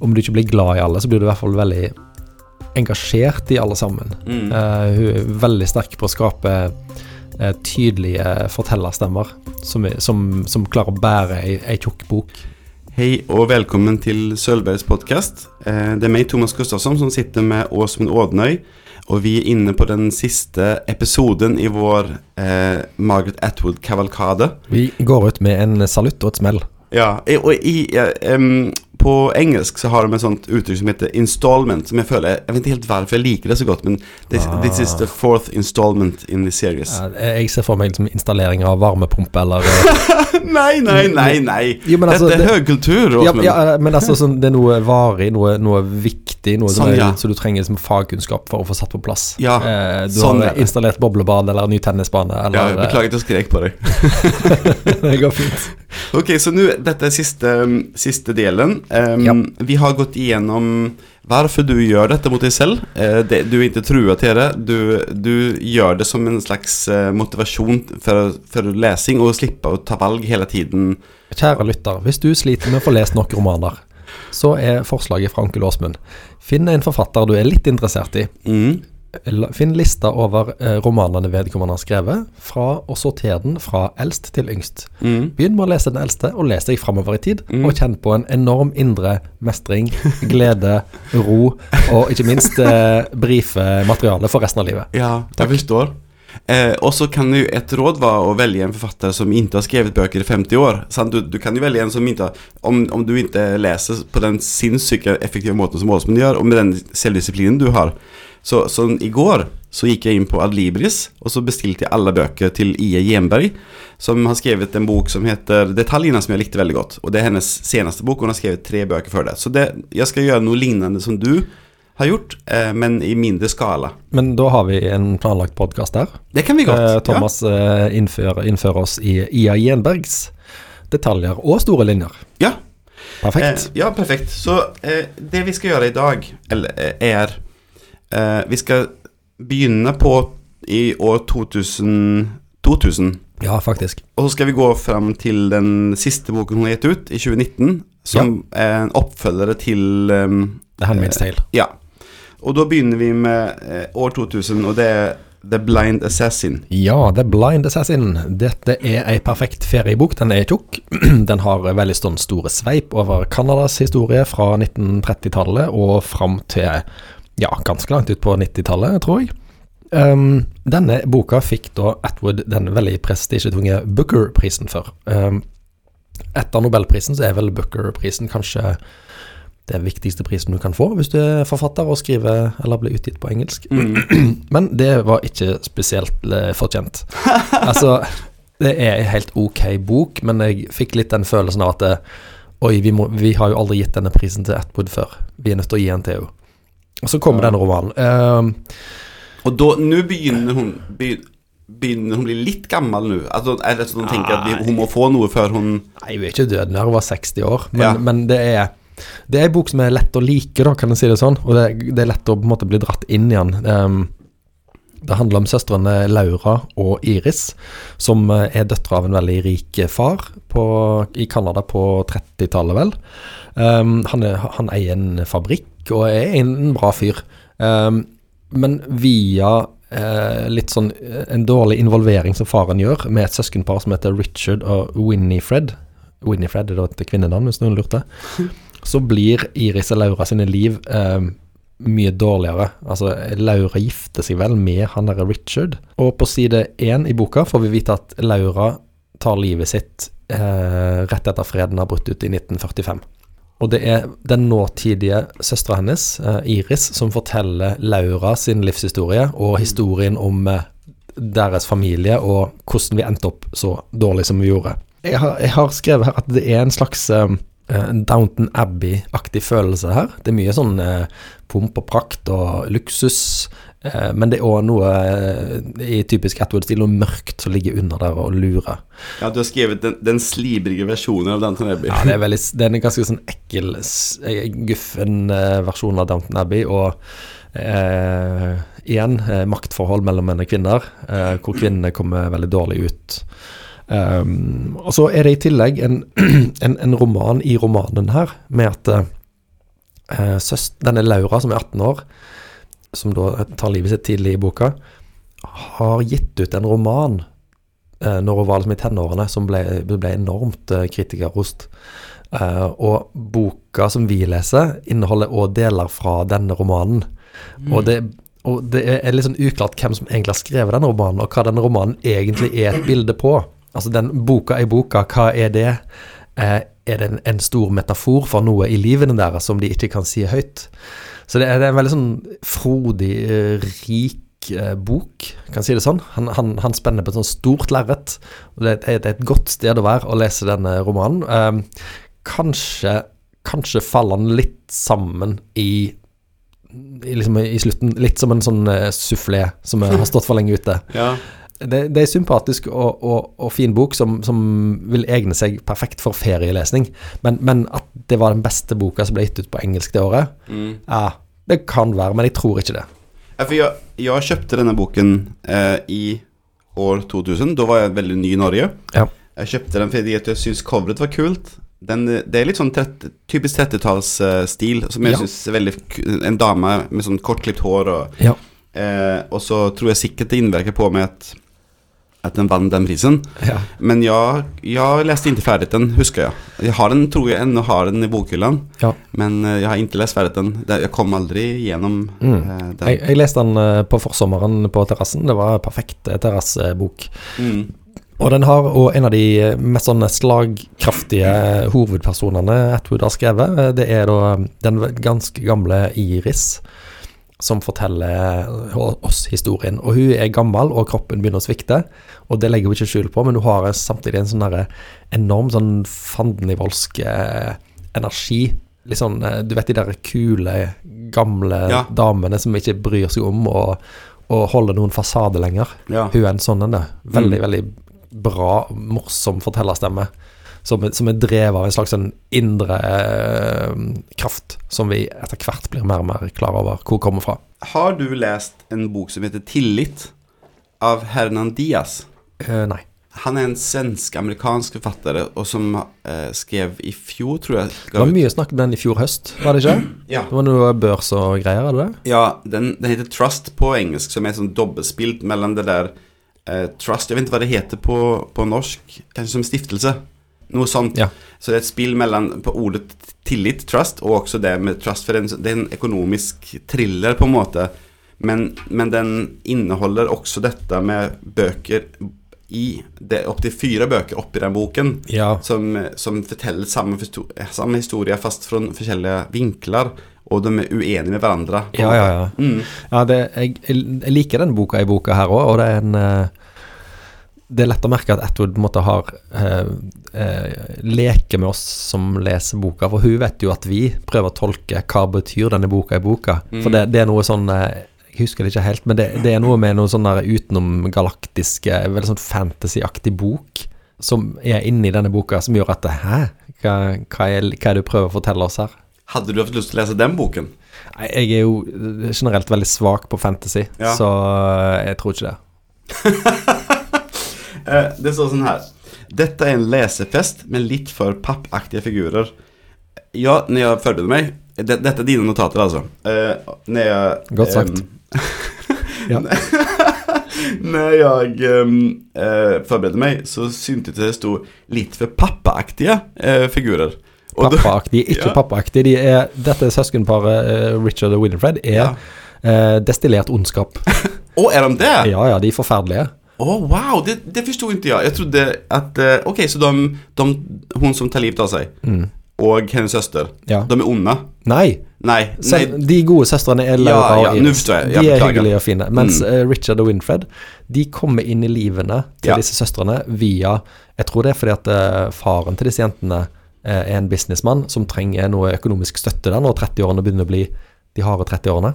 om du ikke blir glad i alle, så blir du i hvert fall veldig engasjert i alle sammen. Mm. Uh, hun er veldig sterk på å skape uh, tydelige fortellerstemmer som, som, som klarer å bære ei, ei tjukk bok. Hei og velkommen til Sølvbergs podkast. Uh, det er meg, Thomas Gustafsson, som sitter med Åsmund Ådnøy. Og vi er inne på den siste episoden i vår eh, Margaret Atwood-kavalkade. Vi går ut med en salutt og et smell. Ja, og i, em, på engelsk så har de et sånt uttrykk som heter installment, som jeg føler Jeg vet ikke helt hvorfor jeg liker det så godt, men this, Ah. this is the fourth installment in the series. Eh, Jeg ser for meg liksom installering av varmepumpe eller eh, nei, nei, nei, nei! Jo, altså, Dette er det- høykultur, ja, ja, eh, men altså sånn, det er noe varig, noe, noe viktig, noe som Sånn, er, ja. så du trenger liksom fagkunnskap for å få satt på plass. Ja, eh, du sånn er har installert boblebad eller ny tennisbane eller jeg beklager at jeg skrek på deg. eh, Det går fint. Ok, så nå, dette er siste, siste delen. Um, Ja. Vi har gått igjennom hvorfor du gjør dette mot deg selv. Uh, det, du er ikke trua til det. Du, du gjør det som en slags eh, motivasjon for, for lesing, og slipper å ta valg hele tiden. Kjære lytter, hvis du sliter med å få lest nok romaner, så er forslaget fra onkel Åsmund Finn en forfatter du er litt interessert i. Mm. Finn lista over eh, romanene vedkommende har skrevet, fra og sorter den fra eldst til yngst. Mm. Begynn med å lese den eldste, og les deg framover i tid. Mm. Og kjenn på en enorm indre mestring, glede, ro, og ikke minst eh, brife materialet for resten av livet. Ja, jeg forstår. Eh, og så kan jo et råd være å velge en forfatter som ikke har skrevet bøker i 50 år. Du, du kan jo velge en som ikke om, om du ikke leser på den sinnssyke effektive måten som Åsmund gjør, og med den selvdisiplinen du har. Så, så i går så gikk jeg inn på Adlibris, og så bestilte jeg alle bøker til I.E. Gjenberg, som har skrevet en bok som heter 'Detaljene', som jeg likte veldig godt. Og det er hennes seneste bok, og hun har skrevet tre bøker før det. Så det, jeg skal gjøre noe lignende som du har gjort, eh, men i mindre skala. Men da har vi en planlagt podkast der. Det kan vi godt. Eh, ja. Thomas eh, innfører, innfører oss i Ia Gjenbergs detaljer og store linjer. Ja. Perfekt. Eh, ja, perfekt. Så eh, det vi skal gjøre i dag, eller, eh, er eh, Vi skal begynne på i år 2000, 2000. ja, faktisk. Og så skal vi gå fram til den siste boken hun har gitt ut, i 2019. Som er en oppfølger til um, The Handmaid's Tale. Ja. Og da begynner vi med eh, år 2000, og det er The Blind Assassin. Ja, The Blind Assassin. Dette er ei perfekt feriebok. Den er tjukk. Den har veldig sånn store sveip over Canadas historie fra 1930-tallet og fram til ja, ganske langt ut på 90-tallet, tror jeg. Um, denne boka fikk da Atwood den veldig prestisjetunge Booker-prisen for. Um, etter Nobelprisen så er vel Booker-prisen kanskje det viktigste prisen du kan få hvis du er forfatter og skriver eller blir utgitt på engelsk. Men det var ikke spesielt eh, fortjent. altså, det er en helt ok bok, men jeg fikk litt den følelsen av at Oi, vi, må, vi har jo aldri gitt denne prisen til Atwood før. Vi er nødt til å gi den til henne. Og så kommer denne romanen. Ehm, Og da, nå begynner hun be- Begynner hun bli litt gammel nå? Altså, det sånn hun tenker at hun må få noe før hun Nei, hun er ikke død når hun var 60 år, men, Ja. men det er det er en bok som er lett å like, da, kan jeg si det sånn. Og det, det er lett å på en måte bli dratt inn i den. Det handler om søstrene Laura og Iris, som eh, er døtre av en veldig rik far på, i Canada på 30-tallet, vel. Um, han, er, han eier en fabrikk og er en, bra fyr. Um, men via eh, litt sånn eh, en dårlig involvering som faren gjør, med et søskenpar som heter Richard og Winnie-Fred Winnie-Fred er da et kvinnenavn, hvis noen lurte. Så blir Iris og Laura sine liv eh, mye dårligere. Altså, Laura gifter seg vel med han derre Richard. Og på side én i boka får vi vite at Laura tar livet sitt eh, rett etter freden har brutt ut i 1945. Og det er den nåtidige søstera hennes, eh, Iris, som forteller Laura sin livshistorie og historien om eh, deres familie og hvordan vi endte opp så dårlig som vi gjorde. Jeg har, jeg har skrevet her at det er en slags eh, Downton Abbey-aktig følelse her. Det er mye sånn eh, pomp og prakt og luksus. eh, men det er òg noe eh, i typisk Atwood-stil, noe mørkt som ligger under der og lurer. Ja, du har skrevet den, den slibrige versjonen av Downton Abbey. Ja, det er, veldig, det er en ganske sånn ekkel, eh, guffen eh, versjon av Downton Abbey. Og eh, igjen eh, maktforhold mellom menn og kvinner, eh, hvor kvinnene kommer veldig dårlig ut. Um, og så er det i tillegg en, en, en roman i romanen her, med at eh, eh, søst, Denne Laura, som er 18 år, som da tar livet sitt tidlig i boka, har gitt ut en roman uh, når hun var liksom i tenårene, som ble, ble enormt uh, kritikerrost. Uh, og boka som vi leser, inneholder òg deler fra denne romanen. Og, det, og det er litt sånn uklart hvem som egentlig har skrevet denne romanen, og hva denne romanen egentlig er et bilde på. Altså den boka i boka, hva er det? Eh, er det en, en, stor metafor for noe i livene deres som de ikke kan si høyt? Så det er, det er en veldig sånn frodig, eh, rik eh, bok, kan si det sånn. Han, han, han spenner på et sånt stort lerret. det, det, er et godt sted å være å lese denne romanen. Eh, kanskje, kanskje faller han litt sammen i, liksom, i slutten, litt som en sånn uh, sufflé som har stått for lenge ute. Ja. Det, det er sympatisk og, og, og, fin bok som, som, vil egne seg perfekt for ferielesning. Men, men, at det var den beste boka som ble gitt ut på engelsk det året, Mm. ja, det kan være, men jeg tror ikke det. Ja, jeg, jeg kjøpte denne boken eh, i år 2000. Da var jeg veldig ny i Norge. Ja. Jeg kjøpte den fordi jeg syntes coveret var kult. Den, det er litt sånn 30, typisk 30-tallsstil, som jeg Ja. synes er veldig En dame med sånn kortklipt hår og Ja. eh, Og så tror jeg sikkert det innvirker på meg at, at den vant den prisen. Ja. Men jeg, jeg leste ikke ferdig den, husker jeg. Jeg har den, tror jeg ennå har den i bokhyllan. Ja. Men eh, jeg har ikke lest ferdig den. Jeg kom aldri gjennom Mm. eh, den. Jeg, jeg leste den eh, på forsommeren på terrassen. Det var en perfekt terrassebok. Mm. Og den har og en av de mest sånne slagkraftige hovedpersonene Atwood har skrevet. Det er da den ganske gamle Iris som forteller oss historien. Og hun er gammel, og kroppen begynner å svikte. Og det legger hun ikke skjul på, men hun har samtidig en sånn enorm sånn fandenivoldsk energi. Litt sånn, du vet de der kule, gamle Ja. damene som ikke bryr seg om å, å holde noen fasade lenger. Ja. Hun er en sånn en. Veldig, Mm. veldig bra, morsom fortellerstemme. Som, er- som er drevet av en slags en indre eh, kraft, som vi etter hvert blir mer og mer klar over hvor kommer fra. Har du lest en bok som heter 'Tillit' av Hernan Diaz? Eh, nei. Han er en svensk-amerikansk forfatter og som eh, skrev i fjor, tror jeg Det var mye snakk om den i fjor høst, var det ikke? Ja, Det var noe børs og greier, hadde det? ja den, den heter 'Trust' på engelsk, som er sånn dobbeltspilt mellom det der eh, Trust Jeg vet ikke hva det heter på, på norsk. Kanskje som stiftelse. Noe sånt. Ja. Så det er et spill mellom på ordet tillit, trust, og også det med trust. For det er en, det er en økonomisk thriller, på en måte. Men, men den inneholder også dette med bøker i Det er opptil fire bøker oppi den boken. Ja. Som, som forteller samme, samme historie, fast fra forskjellige vinkler. Og de er uenige med hverandre. Ja, ja, ja. Mm. ja det, jeg, jeg liker den boka i boka her òg, og det er en eh, Det er lett å merke at Atwood på en måte har eh, eh, leker med oss som leser boka, for hun vet jo at vi prøver å tolke hva betyr denne boka i boka. For det, det er noe sånn eh, Jeg husker det ikke helt, men det, det er noe med noe sånn utenomgalaktiske, veldig sånn fantasyaktig bok som er inni denne boka, som gjør at Hæ? Hva, hva, er, hva er det du prøver å fortelle oss her? Hadde du hatt lyst til å lese den boken? Jeg er jo generelt veldig svak på fantasy, Ja. så eh, jeg tror ikke det. Eh, det står sånn her. Dette er en lesefest med litt for pappaktige figurer. Ja, når jeg forberedte meg det, Dette er dine notater, altså. Uh, når jeg Godt sagt. Um, Ja. når jeg um, uh, forberedte meg, så syntes det sto litt for pappaaktige uh, figurer. Pappaaktige, ikke Ja. pappaaktige. De er, dette søskenparet, eh, Richard og Winifred, er Ja. eh, destillert ondskap. Å, er de det? Ja ja, de er forferdelige. Å, wow! Det, det forsto ikke jeg. Jeg trodde at eh, Ok, så de, de Hun som tar livet av seg, Mm. og hennes søster, Ja. de er onde? Nei, Nei. så, de gode søstrene er Laura Ja, ja, og Iris. jeg. De er hyggelige og fine. Mens Mm. eh, Richard og Winfred De kommer inn i livene til Ja. disse søstrene via Jeg tror det er fordi at eh, faren til disse jentene er en businessmann som trenger noe økonomisk støtte der når 30-årene begynner å bli de harde 30-årene.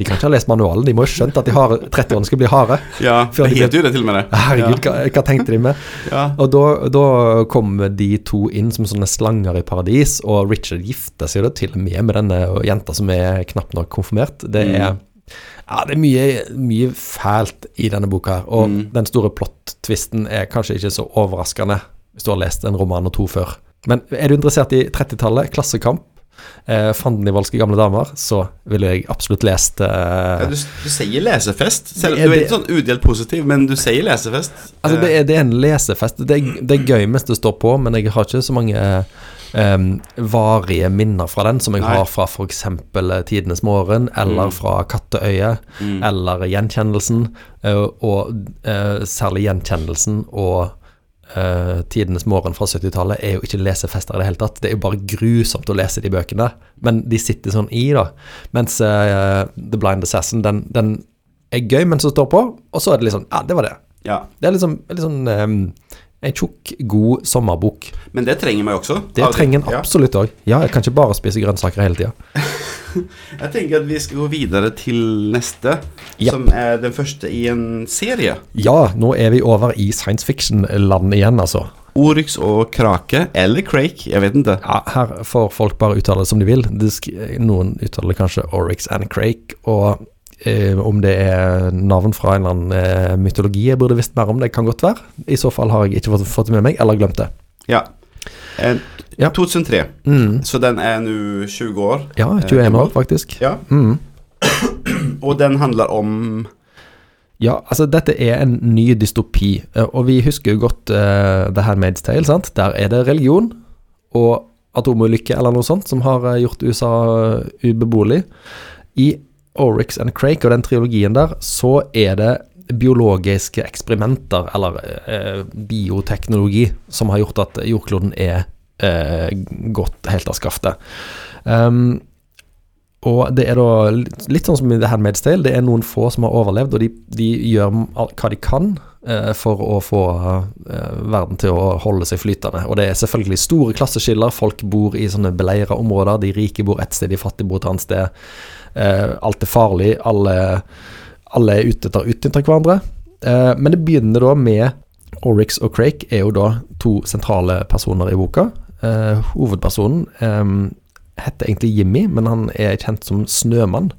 De kan ikke ha lest manualen, de må ha skjønt at de har 30-årene skal bli harde. Ja, det de heter jo det til og med det. Herregud, hva, hva tenkte de med? Ja. Og da, da kommer de to inn som sånne slanger i paradis, og Richard gifter seg jo til og med med denne jenta som er knapt nok konfirmert. Det Mm. er, ja, det er mye, mye fælt i denne boka her, og Mm. den store plot-twisten er kanskje ikke så overraskende hvis du har lest en roman og to før. Men er du interessert i 30-tallet, klassekamp, Eh, Fandenivoldske gamle damer, så ville jeg absolutt lest Ja, eh, du, du sier lesefest. Selv, Det du er ikke sånn udelt positiv, men du sier lesefest. Altså, det er, det er en lesefest. Det er, det er gøy mens det står på, men jeg har ikke så mange Um, varige minner fra den som jeg Nei. har fra f.eks. Tidenes morgen, eller Mm. fra Katteøyet, Mm. eller Gjenkjennelsen. Uh, og uh, særlig Gjenkjennelsen og eh, Tidenes morgen fra 70-tallet er jo ikke lesefester i det hele tatt. Det er jo bare grusomt å lese de bøkene, men de sitter sånn i, da. Mens uh, The Blind Assassin, den, den er gøy mens den står på, og så er det liksom Ja, det var det. Ja. Det er liksom, litt sånn en tjukk, god sommerbok. Men det trenger vi også. Det trenger en absolutt òg. Ja, jeg kan ikke bare spise grønnsaker hele tida. Jeg tenker at vi skal gå videre til neste, Ja. som er den første i en serie. Ja, nå er vi over i science fiction-land igjen, altså. Oryx og Krake, eller Crake, jeg vet ikke. Ja, her får folk bare uttale det som de vil. Noen uttaler kanskje Oryx and Crake, og eh, om det er navn fra en eller annen eh, mytologi jeg burde visst mer om, det kan godt være. I så fall har jeg ikke fått, fått det med meg, eller glemt det. Ja. Eh, Ja. 2003, Mm. så den er nå 20 år. Ja, 21 år, faktisk. Ja, Mm. og den handler om Ja, altså dette er en ny dystopi, eh, og vi husker jo godt uh, The Handmaid's Tale, sant? Der er det religion og atomulykke eller noe sånt som har eh, gjort USA eh, ubeboelig. I Oryx and Crake og den trilogien der, så er det biologiske eksperimenter, eller eh, bioteknologi, som har gjort at jordkloden er eh, gått helt av skaftet. Um, og det er da litt, sånn som i The Handmaid's Tale. Det er noen få som har overlevd, og de, de gjør hva de kan eh, for å få eh, verden til å holde seg flytende. Og det er selvfølgelig store klasseskiller. Folk bor i sånne beleira områder. De rike bor ett sted, de fattige bor et annet sted. Eh, alt er farlig. Alle, alle er ute etter å utnytte hverandre. Eh, men det begynner da med Oryx og Crake er jo da to sentrale personer i boka. Eh, hovedpersonen heter egentlig Jimmy, men han er kjent som Snømann.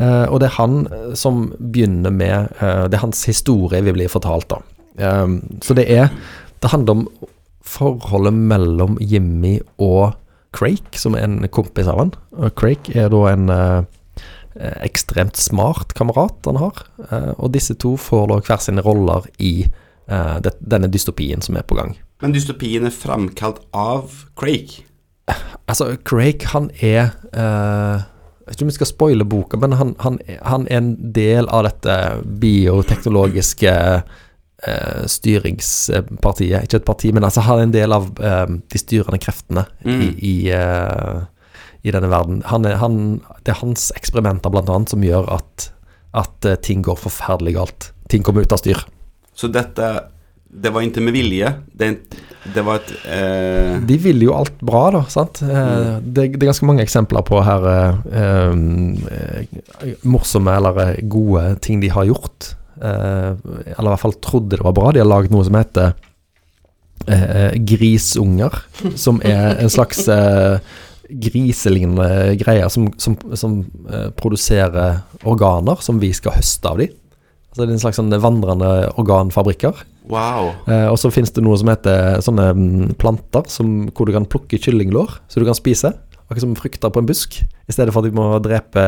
Og det er han som begynner med Det er hans historie vi blir fortalt, da. Så det er Det handler om forholdet mellom Jimmy og Crake, som er en kompis av han. Og Crake er da en eh, ekstremt smart kamerat han har. Eh, og disse to får da hver sine roller i eh, det, denne dystopien som er på gang. Men dystopien er framkalt av Crake. Altså, Craig, han er eh, Jeg vet ikke om vi skal spoile boka, men han, han, han er en del av dette bioteknologiske eh, styringspartiet. Ikke et parti, men altså han er en del av eh, de styrende kreftene Mm. i, i, eh, i denne verden. Han er, han, det er hans eksperimenter, blant annet, som gjør at, at eh, ting går forferdelig galt. Ting kommer ut av styr. Så dette Det var ikke med vilje. Det, det var et eh, De ville jo alt bra, da. sant? Mm. Det, det er ganske mange eksempler på her eh, eh, morsomme eller eh, gode ting de har gjort. Eh, eller i hvert fall trodde det var bra. De har lagd noe som heter eh, grisunger. Som er en slags eh, griselignende greier som, som, som eh, produserer organer som vi skal høste av de. Altså det er en slags sånn vandrende organfabrikker. Wow. Eh, og så finnes det noe som heter sånne mm, planter som, hvor du kan plukke kyllinglår, så du kan spise. Akkurat som frukter på en busk. I stedet for at vi må drepe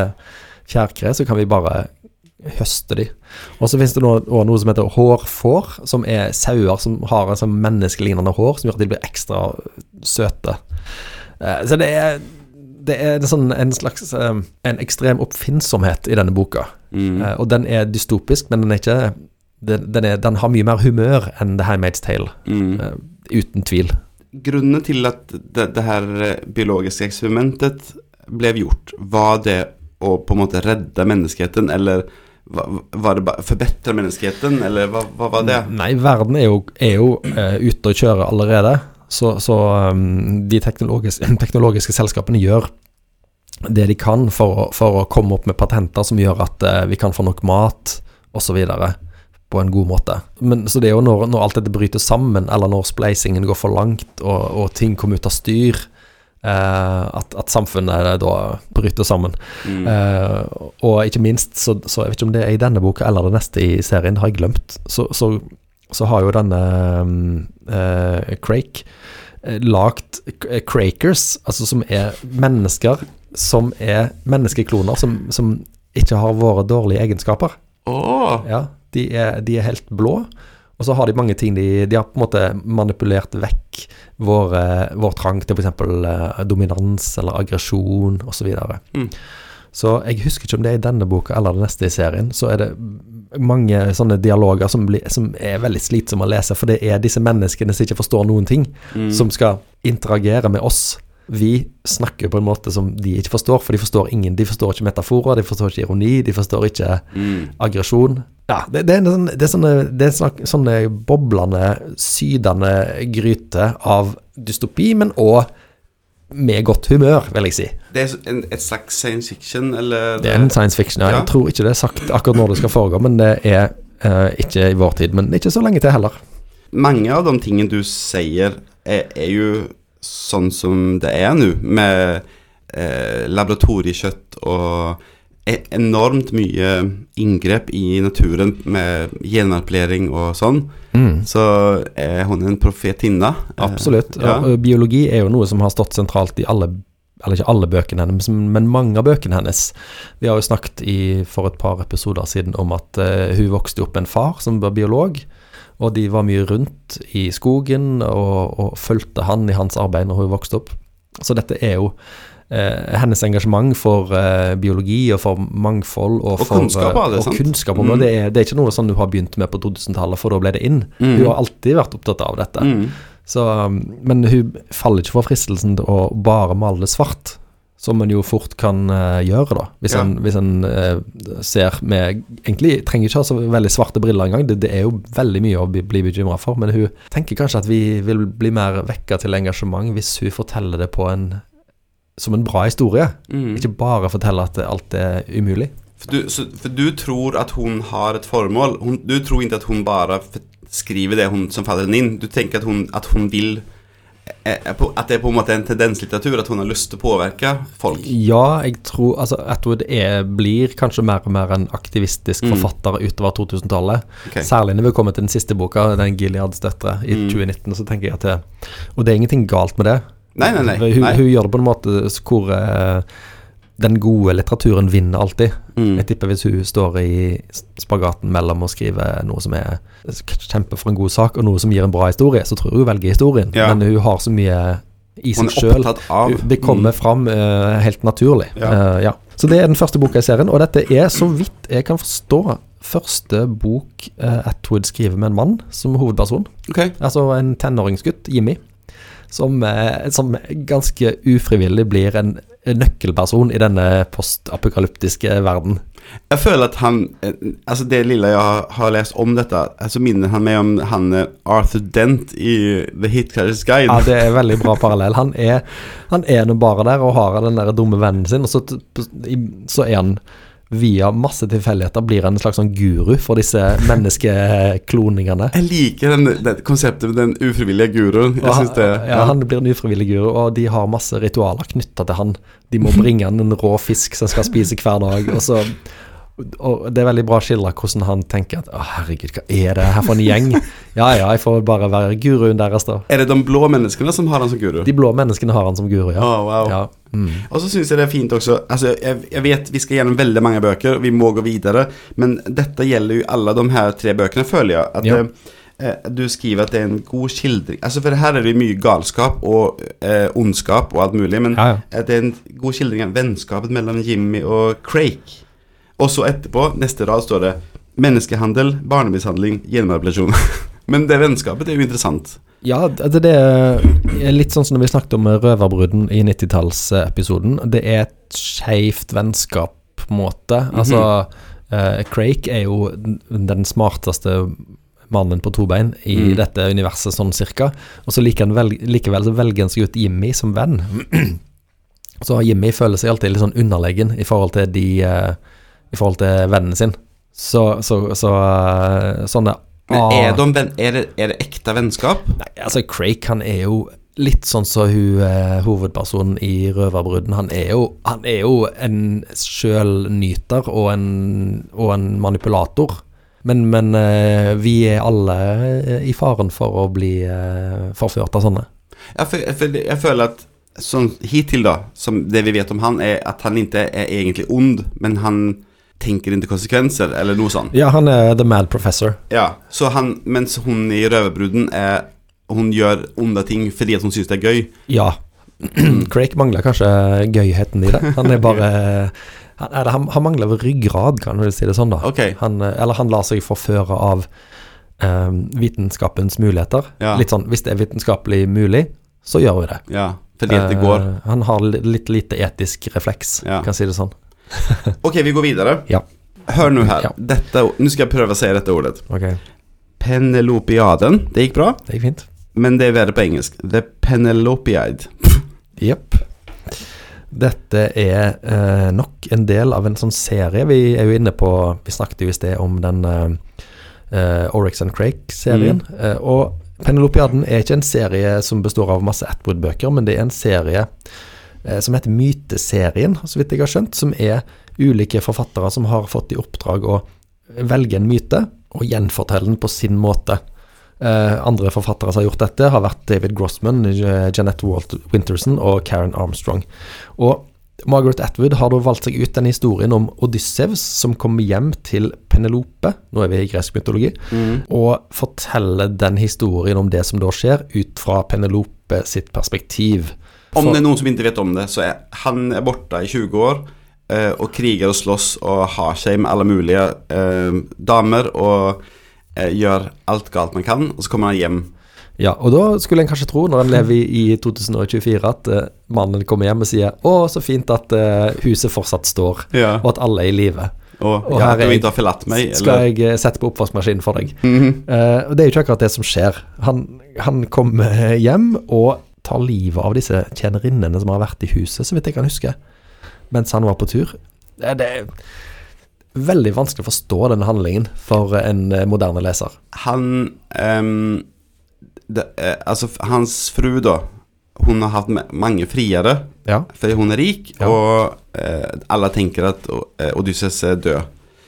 fjærkre, så kan vi bare høste de. Og så finnes det noe, også noe som heter hårfår, som er sauer som har en sånn menneskelignende hår, som gjør at de blir ekstra søte. Eh, så det er, det er en, sånn, en slags eh, En ekstrem oppfinnsomhet i denne boka. Mm. Eh, og den er dystopisk, men den er ikke den, den, er, den har mye mer humør enn The Handmaid's Tale, Mm. uten tvil. Grunnen til at det, det her biologiske eksperimentet ble gjort, var det å på en måte redde menneskeheten, eller var, det bare forbedre menneskeheten, eller hva, hva var det? Nei, verden er jo, er jo uh, ute og kjører allerede. Så, så um, de teknologiske, teknologiske selskapene gjør det de kan for, å- for å komme opp med patenter som gjør at uh, vi kan få nok mat, osv. på en god måte. Men, så det er jo når, når alt dette bryter sammen, eller når spleisingen går for langt, og, og ting kommer ut av styr, at, at samfunnet da bryter sammen. Mm. Eh, og ikke minst, så, så jeg vet ikke om det er i denne boka eller det neste i serien, det har jeg glemt, så, så, så har jo denne um, eh, Crake eh, lagt eh, crakers, altså som er mennesker som er menneskekloner, som, som ikke har våre dårlige egenskaper. Åh, Ja, de er, de er helt blå. Og så har de mange ting de, de har på en måte manipulert vekk vår, eh, vår trang til f.eks. Uh, dominans eller aggresjon osv. Mm. så jeg husker ikke om det er i denne boka eller den neste i serien. Så er det mange sånne dialoger som, blir, som er veldig slitsomme å lese, for det er disse menneskene som ikke forstår noen ting, Mm. som skal interagere med oss. Vi snakker på en måte som de ikke forstår, for de forstår ingen. De forstår ikke metaforer, de forstår ikke ironi, de forstår ikke Mm. aggresjon. Ja, det, det, er en sånn- det er sånne, det er sånne, sånne boblende, sydende gryte av dystopi, men òg med godt humør, vil jeg si. Det er en, et slags science fiction, eller Det er en science fiction. Ja. Jeg tror ikke det er sagt akkurat når det skal foregå, men det er uh, ikke i vår tid. Men ikke så lenge til heller. Mange av de tingene du sier, er, er jo sånn som det er nå, med eh, laboratoriekjøtt og e- enormt mye inngrep i naturen med genmanipulering og sånn. Så er hun en profetinne. Absolutt. Ja. Og biologi er jo noe som har stått sentralt i alle eller ikke alle bøkene hennes, men mange av bøkene hennes. Vi har jo snakket i, for et par episoder siden om at uh, hun vokste opp med en far som var biolog, og de var mye rundt i skogen og, og fulgte han i hans arbeid når hun vokste opp. Så dette er jo eh, hennes engasjement for eh, biologi og for mangfold og, Og for, kunnskap Er det, og kunnskap om Mm. det. Er, det er ikke noe sånn du har begynt med på 2000-tallet, for da ble det inn. Mm. Hun har alltid vært opptatt av dette. Mm. Så, um, men hun faller ikke for fristelsen til å bare male svart, som en jo fort kan eh, gjøre, da. Hvis Ja. en, hvis en eh, ser med Egentlig trenger ikke ha så veldig svarte briller engang, det, det er jo veldig mye å bli, bli bekymra for, men hun tenker kanskje at vi vil bli mer vekka til engasjement hvis hun forteller det på en som en bra historie, Mm. ikke bare fortelle at alt er umulig. For du, så, for du tror at hun har et formål. Hun, du tror ikke at hun bare skriver det hun, som faller henne inn. Du tenker at hun, at hun vil At det er på en måte en tendenslitteratur, at hun har lyst til å påvirke folk. Ja, jeg tror altså Atwood er, blir kanskje mer og mer en aktivistisk Mm. forfatter utover 2000-tallet. Okay. Særlig når vi kommer til den siste boka, den Gileads døtre, i Mm. 2019, så tenker jeg at det Og det er ingenting galt med det. Nei, nei, nei. Hun, hun gjør det på en måte hvor eh, den gode litteraturen vinner alltid. Mm. Jeg tipper hvis hun står i spagaten mellom å skrive noe som er kjempe for en god sak, og noe som gir en bra historie, så tror jeg hun velger historien. Ja. Men hun har så mye i seg sjøl. Det kommer fram uh, helt naturlig. Ja. Uh, ja. Så det er den første boka i serien, og dette er, så vidt jeg kan forstå, første bok uh, Atwood skriver med en mann som hovedperson. Okay. Altså en tenåringsgutt, Jimmy, som, eh, som ganske ufrivillig blir en nøkkelperson i denne postapokalyptiske verden. Jeg føler at han eh, Altså Det lille jeg har, har lest om dette, så minner han meg om han eh, Arthur Dent i The Hitcatcher's Guide. Ja, det er veldig bra parallell. Han er, han er nå bare der og har den der dumme vennen sin, og så, så er han via masse tilfeldigheter blir han en slags sånn guru for disse menneskekloningene. Jeg liker den, den konseptet med den ufrivillige guruen. Jeg Og synes det Ja. ja, han blir en ufrivillig guru, og de har masse ritualer knytta til han. De må bringe han en rå fisk som skal spise hver dag. Og, så, og det er veldig bra skildra hvordan han tenker at å herregud, hva er det her for en gjeng? Ja ja, jeg får bare være guruen deres, da. Er det de blå menneskene som har han som guru? De blå menneskene har han som guru, ja. Å, wow. ja. Mm. Og så syns jeg det er fint også Altså, jeg, jeg vet vi skal gjennom veldig mange bøker, vi må gå videre, men dette gjelder jo alle de her tre bøkene, føler jeg. At Ja. eh, eh, du skriver at det er en god skildring Altså, for her er det mye galskap og eh, ondskap og alt mulig, men Ja, det er en god skildring av vennskapet mellom Jimmy og Craig. Og så etterpå, neste rad, står det menneskehandel, barnemishandling, genmanipulasjon. men det vennskapet det er jo interessant. Ja, det, det er litt sånn som når vi snakket om Røverbruden i 90-tallsepisoden. Det er et skeivt vennskap, på en måte. Altså, uh, Craig er jo den- smarteste mannen på to bein i Mm. dette universet, sånn cirka. Og så liker han vel, likevel så velger han seg ut Jimmy som venn. Så Jimmy føler seg alltid litt sånn underlegen i forhold til de eh, I forhold til vennen sin. Så, så, så eh, sånne Men ah. er, de venn, er, det, er det ekte vennskap? Nei, altså Craig han er jo litt sånn som hun eh, hovedpersonen i Røverbruden. Han er jo, han er jo en sjølnyter og en, og en manipulator. Men, men eh, vi er alle i faren for å bli forført av sånne. Ja, for, for jeg føler at sånn hittil da, som det vi vet om han, er at han ikke er egentlig ond, men han tenker inn til konsekvenser, eller noe sånt. Ja, han er the mad professor. Ja, så han, mens hun i Røverbruden er Hun gjør onde ting fordi at hun syns det er gøy. Ja. Craig mangler kanskje gøyheten i det. Han er bare Han, han, han mangler vel ryggrad, kan du si det sånn, da. Ok. Han, eh, eller han lar seg forføre av um, vitenskapens muligheter. Ja. Litt sånn hvis det er vitenskapelig mulig, så gjør vi det. Ja, fordi at det går. Uh, han har litt lite etisk refleks, Ja. kan si det sånn. Ok, vi går videre. Ja. Hør nå her. Ja. Dette, nå skal jeg prøve å si dette ordet. Okay. Penelopiaden. Det gikk bra, det gikk fint. men det er verre på engelsk. The Penelopiade. Jepp. Dette er eh, nok en del av en sånn serie. Vi er jo inne på Vi snakket jo i sted om den eh, eh, Oryx and Crake-serien. Eh, og Penelopiaden er ikke en serie som består av masse Atwood-bøker, men det er en serie eh, som heter Myteserien, så vidt jeg har skjønt. Som er ulike forfattere som har fått i oppdrag å velge en myte og gjenfortelle den på sin måte. Eh, andre forfattere som har gjort dette, har vært David Grossman, eh, Jeanette Walt Winterson og Karen Armstrong. Og Margaret Atwood har da valgt seg ut den historien om Odysseus som kommer hjem til Penelope, nå er vi i gresk mytologi, og forteller den historien om det som da skjer, ut fra Penelope sitt perspektiv. Om det er noen som ikke vet om det, så er han er borte i 20 år eh, og kriger og slåss og har seg med alle mulige eh, damer og eh, gjør alt galt man kan, og så kommer han hjem. Ja, og da skulle en kanskje tro, når en lever i, i 2024, at eh, mannen kommer hjem og sier 'Å, så fint at eh, huset fortsatt står', Ja. og at alle er i live. Og, Og ja, her er meg. Skal jeg eh, sette på oppvaskmaskinen for deg? Mhm. Eh, og det er jo ikke akkurat det som skjer. Han, han kommer hjem og tar livet av disse tjenerinnene som har vært i huset, så vidt jeg kan huske, mens han var på tur. Det, det er veldig vanskelig å forstå denne handlingen for en eh, moderne leser. Han um, det, eh, Altså, hans fru, da, hun har hatt mange friere, Ja. fordi hun er rik, Ja. og uh, alle tenker at uh, Odysseus er død.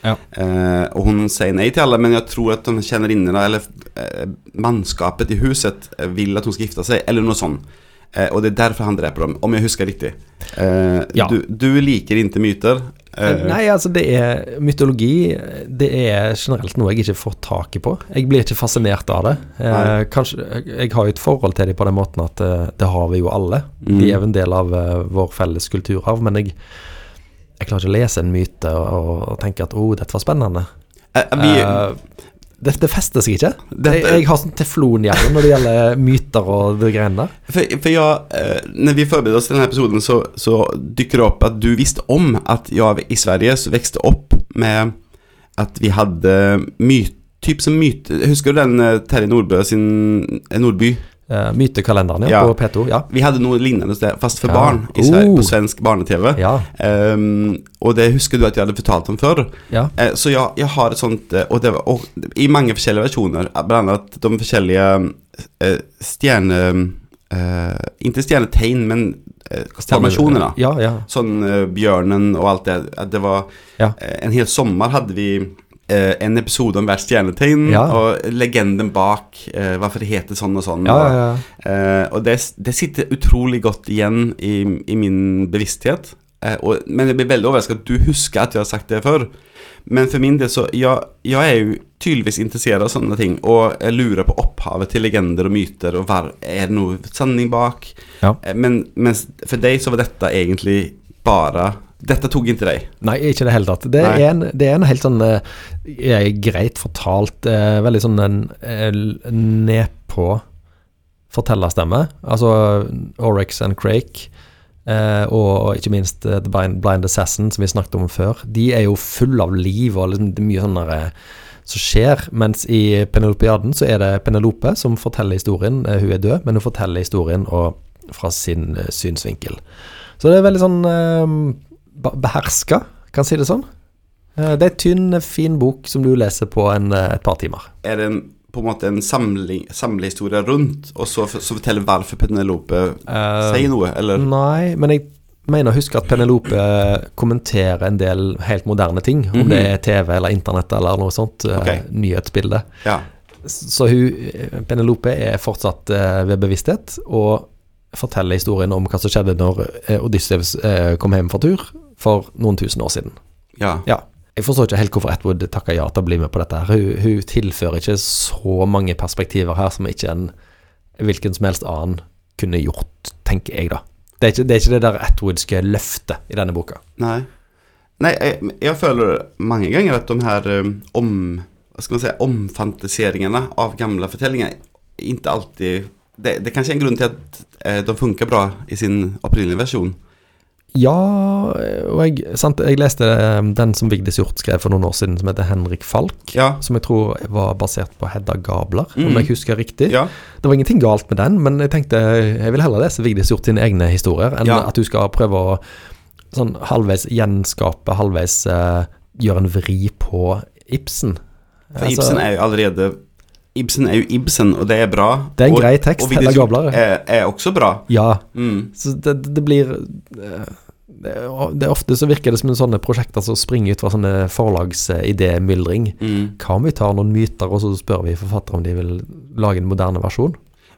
Ja. Eh, og hun sier nei til alle, men jeg tror at de kjenner innene, eller eh, mannskapet i huset eh, vil at hun skal gifte seg, eller noe sånt. Eh, og det er derfor han dreper dem, om jeg husker riktig. Eh, Ja. du, du liker ikke myter. eh, Nei, altså det er mytologi Det er generelt noe jeg ikke får taket på. Jeg blir ikke fascinert av det. Eh, kanskje, jeg, har jo et forhold til dem på den måten at det har vi jo alle. Mm. De er jo en del av vår felles kulturarv. Men jeg, jeg klarer ikke å lese en myte og, og tenke at 'å, oh, dette var spennende'. eh, vi, uh, det, det fester seg ikke. Dette- Jeg, jeg har sånn teflonhjerne når det gjelder myter og de greiene der. For, for ja, når vi forbereder oss til denne episoden så, så dykker det opp at du visste om at jag i Sverige så vokste opp med at vi hadde myt, typ som myte husker du den eh, Terje Nordbø sin eh, Nordby? Eh, mytekalenderen ja, Ja. på P2. Ja. Vi hadde noe lignende sted, fast for barn i Sverige, Oh. på svensk barne-tv. Ja, Ehm, och det husker du at jeg hadde fortalt om før. ja. Eh, Så ja, jeg har et sånt, og, och det var, och i mange forskjellige versjoner, bland annat de forskjellige uh, stjerne... Eh, inte stjernetegn, men eh. Ja, ja. Sånn eh, bjørnen og alt det. At det var eh, En hel sommer hadde vi eh, en episode om hvert stjernetegn, Ja. og legenden bak hva hvorfor det heter sånn og sånn. ja, ja, ja. Eh, og det, det sitter utrolig godt igjen i, i min bevissthet. Uh, og, men jeg blir veldig overrasket at du husker at jeg har sagt det før. Men for min del så Jeg, jeg er jo tydeligvis interessert av sånne ting. Og jeg lurer på opphavet til legender og myter. Og var, er det noe sanning bak? Ja. Eh, men mens for deg så var dette egentlig bare Dette tok ikke deg. Nei, ikke i det hele tatt. Det er en, det er en helt sånn eh, greit fortalt, eh, veldig sånn en eh, nedpå fortellerstemme. Altså Oryx and Crake, eh, og, og ikke minst eh, The Blind, Blind Assassin, som vi snakket om før. De er jo fulle av liv og liksom, det er mye sånn eh, som skjer. Mens i Penelopiaden så er det Penelope som forteller historien. Eh, hun er død, men hun forteller historien og fra sin synsvinkel. Så det er veldig sånn beherska, kan si det sånn. Eh, Det er en tynn, fin bok som du leser på en, eh, et par timer. Er det en, på en måte en samling, samlehistorie rundt, og så, så forteller hvorfor Penelope sier noe, eller? Nei, men jeg mener å huske at Penelope kommenterer en del helt moderne ting. Om Mhm. det er TV eller internett eller noe sånt. Okay. Nyhetsbilde. Ja. Så hun, Penelope er fortsatt eh, ved bevissthet og forteller historien om hva som skjedde når eh, Odysseus eh, kom hjem fra tur for noen tusen år siden. Ja. Ja. Jeg forstår ikke helt hvorfor Atwood takker ja til å bli med på dette. her. Hun, hun tilfører ikke så mange perspektiver her som ikke en hvilken som helst annen kunne gjort, tenker jeg, da. Det er ikke det, er ikke det der Atwoodske løftet i denne boka. Nei. Nei, jeg, jeg føler mange ganger at de her um, om, hva skal man si, omfantiseringene av gamle fortellinger ikke alltid det, det kanskje er en grunn til at eh, de funker bra i sin opprinnelige versjon. Ja, og jeg, sant, jeg leste eh, den som Vigdis Hjorth skrev for noen år siden, som heter Henrik Falk. Ja. Som jeg tror var basert på Hedda Gabler, om Mm. jeg husker riktig. Ja. Det var ingenting galt med den, men jeg tenkte jeg vil heller lese Vigdis Hjorth sine egne historier, enn Ja. at du skal prøve å sånn halvveis gjenskape, halvveis uh, gjøre en vri på Ibsen. For Ibsen er jo allerede Ibsen er jo Ibsen, og det er bra. Det er en og, grei tekst, Og Vigdis Hedda Gabler. Hjorth er, er også bra. Ja, Mm. så det, det blir eh, det er, det Ofte så virker det som en sånne prosjekter som springer ut fra sånne forlagsidémyldring. Mm. Hva om vi tar noen myter, og så spør vi forfattere om de vil lage en moderne versjon?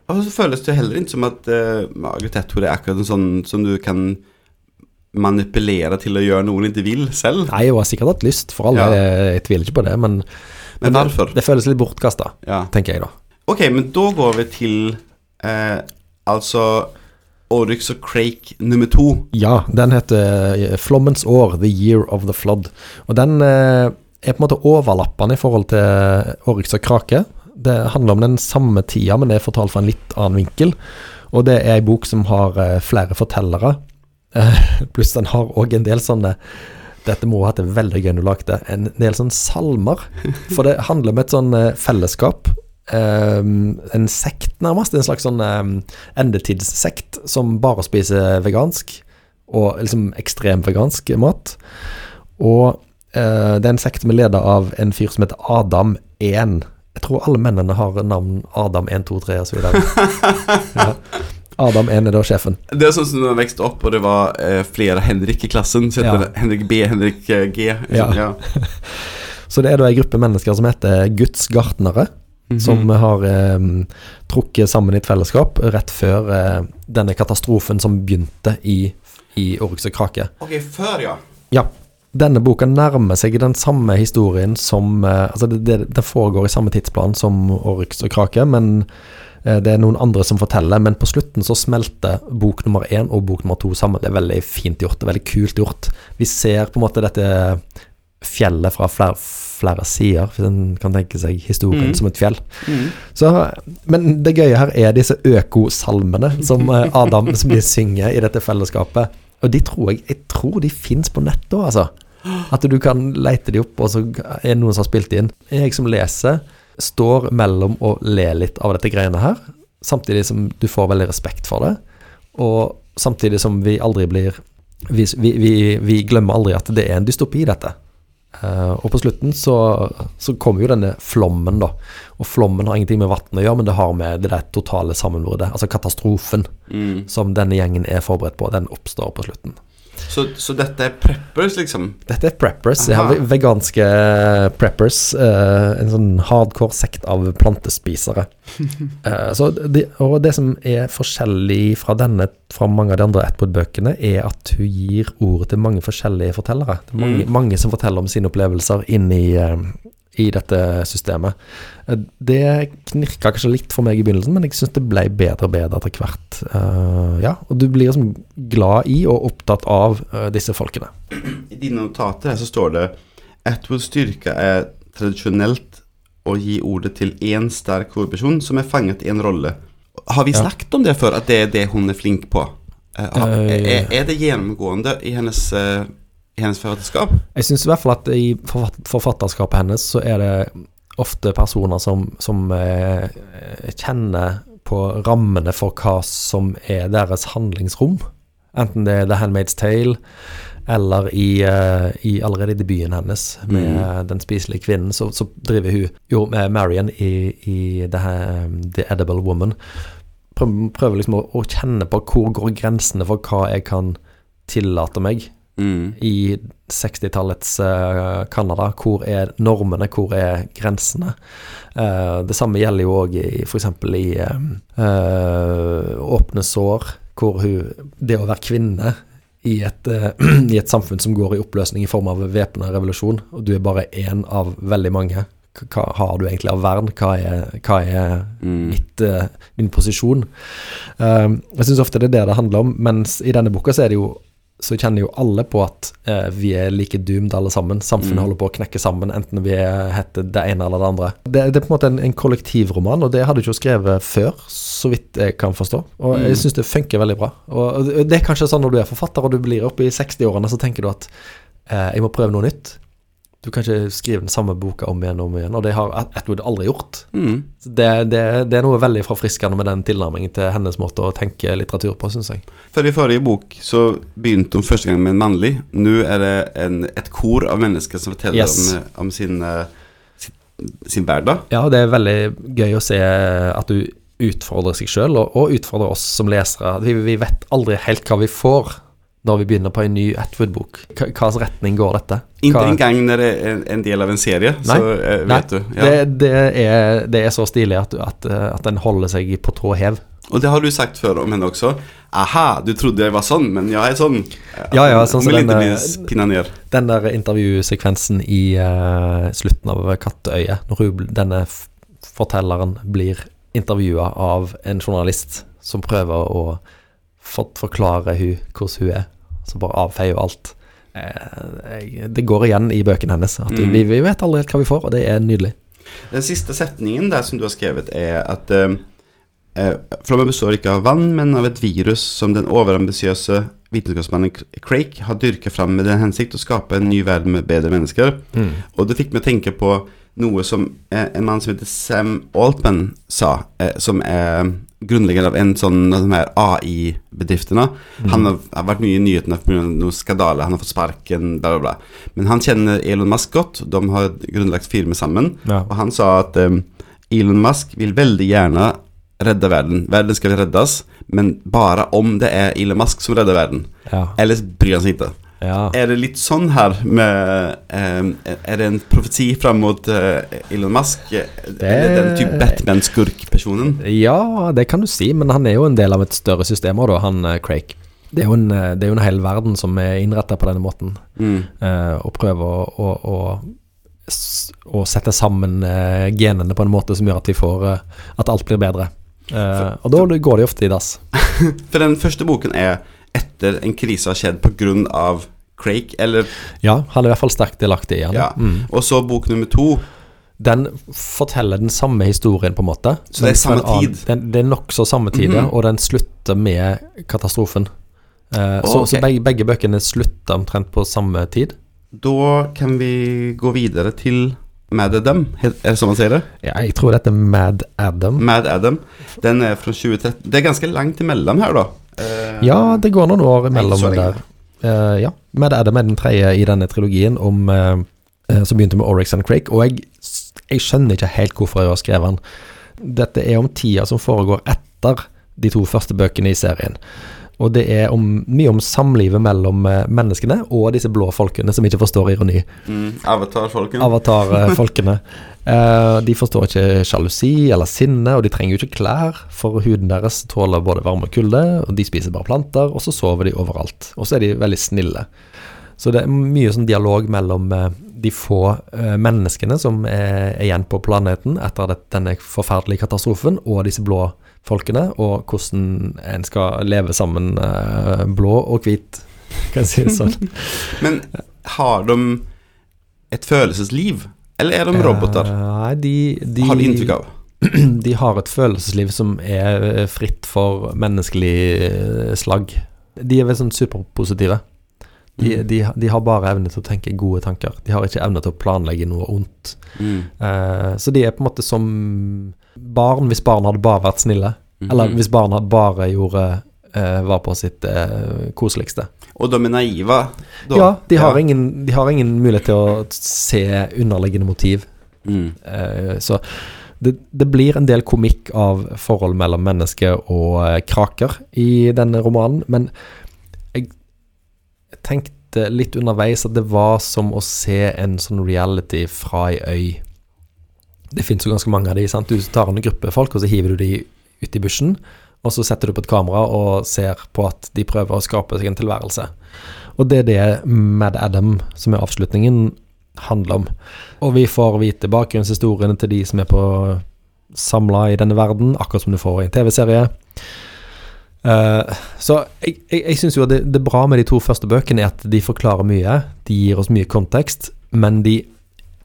Og så føles det heller ikke som at uh, Margaret Atwood er akkurat en sånn som du kan manipulere til å gjøre noe hun ikke vil selv. Nei, hun har sikkert hatt lyst, for alle, Ja. jeg, jeg tviler ikke på det, men, Men det, det føles litt bortkasta, Ja. tenker jeg da. Ok, men da går vi til uh, altså Oryx og Crake nummer to. Ja, den heter eh, Flommens år, The Year of the Flood. Og den eh, er på en måte overlappende i forhold til Oryx og Krake. Det handler om den samme tida, men det er fortalt fra en litt annen vinkel. Og det er ei bok som har eh, flere fortellere. Eh, pluss den har òg en del sånne Dette må ha hatt det veldig gøy når du lagde. En del sånne salmer. For det handler om et sånn eh, fellesskap. Eh, en sekt, nærmest. En slags sånn eh, endetidssekt som bare spiser vegansk. Og liksom ekstrem vegansk mat. Og eh, det er en sekt som er ledet av en fyr som heter Adam 1. Jeg tror alle mennene har navn Adam 1, 2, 3 osv. Ja. Adam 1 er da sjefen. Det er sånn som når jeg vokste opp, og det var eh, flere Henrik i klassen. Så heter Ja. det Henrik B, Henrik eh, G. Ja. ja. Så det er da ei gruppe mennesker som heter Guds gartnere. Mhm. Som har eh, trukket sammen i et fellesskap rett før eh, denne katastrofen som begynte i, i Oryx og Krake. Ok, før, ja. Ja. Denne boka nærmer seg den samme historien som eh, Altså, det, det, det foregår i samme tidsplan som Oryx og Krake, men eh, det er noen andre som forteller. Men på slutten så smelter bok nummer én og bok nummer to sammen. Det er veldig fint gjort. Det er veldig kult gjort. Vi ser på en måte dette fjellet fra flere, flere sider, hvis en kan tenke seg historien mm. som et fjell. Mm. Så, men det gøye her er disse økosalmene som eh, Adam som de synger i dette fellesskapet. Og de tror jeg, jeg tror de fins på nettet altså. At du kan leite de opp, og så er det noen som har spilt inn. Jeg som leser, står mellom å le litt av dette greiene her, samtidig som du får veldig respekt for det, og samtidig som vi aldri blir Vi, vi, vi, vi glemmer aldri at det er en dystopi, dette. Eh, og på slutten så, så kommer jo denne flommen, da. Og flommen har ingenting med vann å gjøre, men det har med det der totale sammenbruddet, altså katastrofen, Mm. som denne gjengen er forberedt på, den oppstår på slutten. Så, så dette er preppers, liksom? Dette er preppers, Aha. Jeg har veganske preppers. Uh, en sånn hardcore sekt av plantespisere. uh, så de, og det som er forskjellig fra denne fra mange av de andre Atwood-bøkene, er at hun gir ordet til mange forskjellige fortellere. Det er mange, Mm. mange som forteller om sine opplevelser inn i, eh, i dette systemet. Det knirka kanskje litt for meg i begynnelsen, men jeg syns det ble bedre og bedre etter hvert. Uh, ja, og du blir liksom glad i og opptatt av uh, disse folkene. I dine notater her så står det Atwoods styrke er tradisjonelt å gi ordet til én sterk hovedperson som er fanget i en rolle. Har vi Ja. snakket om det før, at det er det hun er flink på? Uh, er, er det gjennomgående i hennes, i hennes forfatterskap? Jeg syns i hvert fall at i forfatterskapet hennes så er det ofte personer som, som eh, kjenner på rammene for hva som er deres handlingsrom. Enten det er The Handmaid's Tale, eller i, eh, i allerede i debuten hennes med Den spiselige kvinnen, så, så driver hun jo med Marion i, i det her, The Edible Woman. Prøver, prøver liksom å, å kjenne på hvor går grensene for hva jeg kan tillate meg Mm. i 60-tallets eh, Canada. Hvor er normene, hvor er grensene? Uh, det samme gjelder jo òg f.eks. i i uh, Åpne sår, hvor hun Det å være kvinne i et, eh, i et samfunn som går i oppløsning i form av væpna revolusjon, og du er bare én av veldig mange. Hva har du egentlig av vern? Hva er, hva er Mm. mitt, eh, min posisjon. Um, jeg syns ofte det er det det handler om, mens i denne boka så er det jo så kjenner jo alle på at eh, vi er like doomed alle sammen. Samfunnet Mm. holder på å knekke sammen, enten vi er- heter det ene eller det andre. Det, det er på en måte en, en kollektivroman, og det hadde ikke ikke skrevet før, så vidt jeg kan forstå. Og Mm. jeg syns det funker veldig bra. Og og det det er kanskje sånn når du er forfatter og du blir oppe i 60-årene, så tenker du at eh, jeg må prøve noe nytt. Du kan ikke skrive den samme boka om igjen og om igjen, og det har Atwood aldri gjort. Mm. Det, det, det er noe veldig forfriskende med den tilnærmingen til hennes måte å tenke litteratur på, syns jeg. For i forrige bok så begynte hun første gang med en mannlig. Nå er det en, et kor av mennesker som forteller Yes. om, om sin, eh, sin, sin hverdag. Ja, det er veldig gøy å se at du utfordrer seg sjøl, og, og utfordrer oss som lesere. Vi, vi vet aldri helt hva vi får når vi begynner på en ny Atwood-bok. Hvilken retning går dette? Ikke engang når det er en, del av en serie, Nei. så eh, Nei, vet du. Ja. Det, det, er, det er så stilig at, at, at den holder seg på tå hev. Og det har du sagt før om henne også. Aha, du trodde jeg var sånn, men jeg er sånn. Ja, ja, sånn som denne, ikke den, der intervjusekvensen i uh, slutten av Katteøyet, når hun, denne fortelleren blir intervjua av en journalist som prøver å for, forklare hun hvordan hun er, så bare avfeier jo alt. Eh, jeg, det går igjen i bøkene hennes. At Mm. vi, vi vet aldri helt hva vi får, og det er nydelig. Den siste setningen der som du har skrevet, er at eh, eh, Flommen består ikke av vann, men av et virus som den overambisiøse vitenskapsmannen Craig har dyrket fram med den hensikt å skape en ny verden med bedre mennesker. Og det fikk meg å tenke på noe som eh, en mann som heter Sam Altman sa, eh, som er grunnlegger av en sånn AI-bedriftene. Han har, har vært mye i nyhetene pga. noen skandaler, han har fått sparken, bla, bla, bla. Men han kjenner Elon Musk godt, de har grunnlagt firma sammen. Ja. Og han sa at um, Elon Musk vil veldig gjerne redde verden. Verden skal reddes, men bare om det er Elon Musk som redder verden. Ja. Ellers bryr han seg ikke. Ja. Er det litt sånn her med eh, Er det en profeti fram mot eh, Elon Musk? Eller den type Batman-skurk-personen? Ja, det kan du si, men han er jo en del av et større system òg, han eh, Craig. Det er, en, eh, det er jo en hel verden som er innretta på denne måten. Mm. eh, og prøve å, å, å, å sette sammen eh, genene på en måte som gjør at vi får eh, At alt blir bedre. For, og da går det ofte i dass. For den første boken er etter en krise har skjedd pga. Craig, eller Ja, han er i hvert fall sterkt delaktig i den. Ja. Mm. Og så bok nummer to. Den forteller den samme historien, på en måte. Så det er samme tid? Den, det er nokså samme tid, mm -hmm. og den slutter med katastrofen. Eh, så, Ok. så begge, begge bøkene slutter omtrent på samme tid. Da kan vi gå videre til Mad Adam. Er det sånn man sier det? Ja, jeg tror dette er Mad Adam. Mad Adam. Den er fra 2013. Det er ganske langt imellom her, da. Eh, Ja, det går noen år lenge. der. Uh, ja. Men det er den tredje i denne trilogien om, uh, som begynte med Oryx and Crake, og jeg, jeg skjønner ikke helt hvorfor jeg har skrevet den. Dette er om tida som foregår etter de to første bøkene i serien. Og det er om, mye om samlivet mellom eh, menneskene og disse blå folkene som ikke forstår ironi. Mm, Avatar-folkene. Avatar-folkene. Eh, de forstår ikke sjalusi eller sinne, og de trenger jo ikke klær, for huden deres tåler både varme og kulde, og de spiser bare planter, og så sover de overalt. Og så er de veldig snille. Så det er mye sånn dialog mellom eh, de få eh, menneskene som er, er igjen på planeten etter denne forferdelige katastrofen, og disse blå folkene, og hvordan en skal leve sammen eh, blå og hvit, kan jeg si det sånn. Men har de et følelsesliv? Eller er de roboter? Eh, Nei, de, de har de inntrykk av? de har et følelsesliv som er eh, fritt for menneskelig eh, slagg. De er vel sånn superpositive. De, Mm. de, de har bare evne til å tenke gode tanker. De har ikke evne til å planlegge noe ondt. Mm. Eh, så de er på en måte som barn, hvis barn hadde bare vært snille. Mhm. Eller hvis barn hadde bare gjorde eh, var på sitt eh, koseligste. Og de er naive? da? Ja, de har, Ingen, de har ingen mulighet til å se underliggende motiv. Mm. Eh, Så det, det blir en del komikk av forhold mellom menneske og eh, kraker i denne romanen, men jeg tenkte litt underveis at det var som å se en sånn reality fra ei øy. Det finnes jo ganske mange av de, sant. Du tar en gruppe folk, og så hiver du de ut i bushen. Og så setter du på et kamera og ser på at de prøver å skape seg en tilværelse. Og det er det Mad Adam, som er avslutningen, handler om. Og vi får vite bakgrunnshistoriene til de som er på samla i denne verden, akkurat som du får i en TV-serie. Uh, så jeg, jeg, jeg syns jo det, det bra med de to første bøkene er at de forklarer mye. De gir oss mye kontekst, men de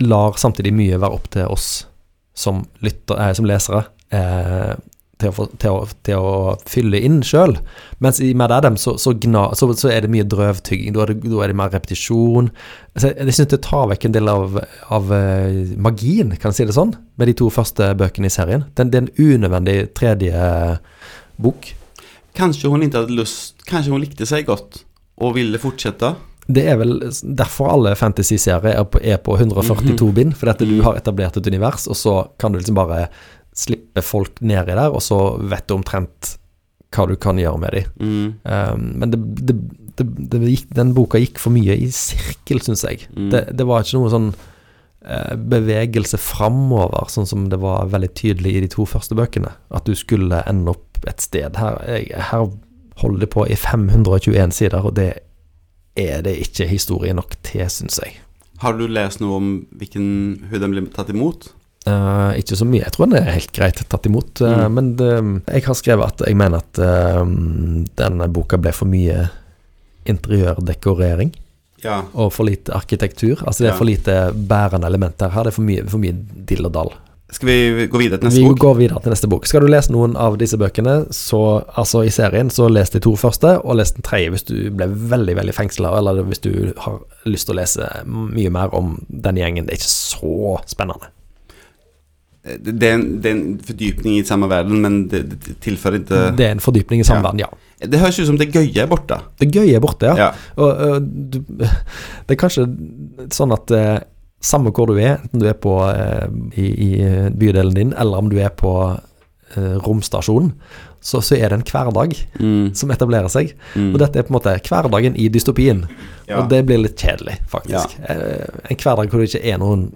lar samtidig mye være opp til oss som, lytter, eh, som lesere. Eh, til å, til, å, til å, fylle inn sjøl. Mens i Mad Adam så, så, gna, så, så, er det mye drøvtygging. Da er det, da er det mer repetisjon. Jeg jeg syns det tar vekk en del av, av uh, magien, kan jeg si det sånn, med de to første bøkene i serien. Den, det er en unødvendig tredje bok. Kanskje hun ikke hadde lyst Kanskje hun likte seg godt og ville fortsette? Det er vel derfor alle fantasy-serier er, er, på 142 mm -hmm. bind. For dette du har etablert et univers, og så kan du liksom bare slippe folk nedi der, og så vet du omtrent hva du kan gjøre med dem. Mm. Um, men det, det, det, gikk, den boka gikk for mye i sirkel, syns jeg. Mm. Det, var ikke noe sånn uh, bevegelse framover, sånn som det var veldig tydelig i de to første bøkene. At du skulle ende opp et sted. Her, jeg, her holder det på i 521 sider, og det er det ikke historie nok til, syns jeg. Har du lest noe om hvilken, hud den ble tatt imot? Uh, ikke så mye. Jeg tror den er helt greit tatt imot. Uh, mm. Men det, jeg har skrevet at jeg mener at uh, denne boka ble for mye interiørdekorering. Ja. Og for lite arkitektur. Altså det er ja. for lite bærende elementer her. Det er for mye, for mye dill og dall. Skal vi gå videre til neste vi bok? Vi går videre til neste bok. Skal du lese noen av disse bøkene, så, altså i serien, så les de to første, og les den tredje hvis du ble veldig veldig fengsla, eller hvis du har lyst til å lese mye mer om den gjengen. Det er ikke så spennende det er, en, det er, en, fordypning i samme verden, men det, det tilfører ikke Det er en fordypning i samme ja. verden, ja. Det høres ut som det gøye er borte. Det gøye er borte, ja. ja. Og, og du, det er kanskje sånn at eh, samme hvor du er, enten du er på eh, i, i, bydelen din, eller om du er på eh, romstasjonen, så, så, er det en hverdag mm. som etablerer seg. Mm. Og dette er på en måte hverdagen i dystopien. Ja. Og det blir litt kjedelig, faktisk. Ja. en hverdag hvor det ikke er noen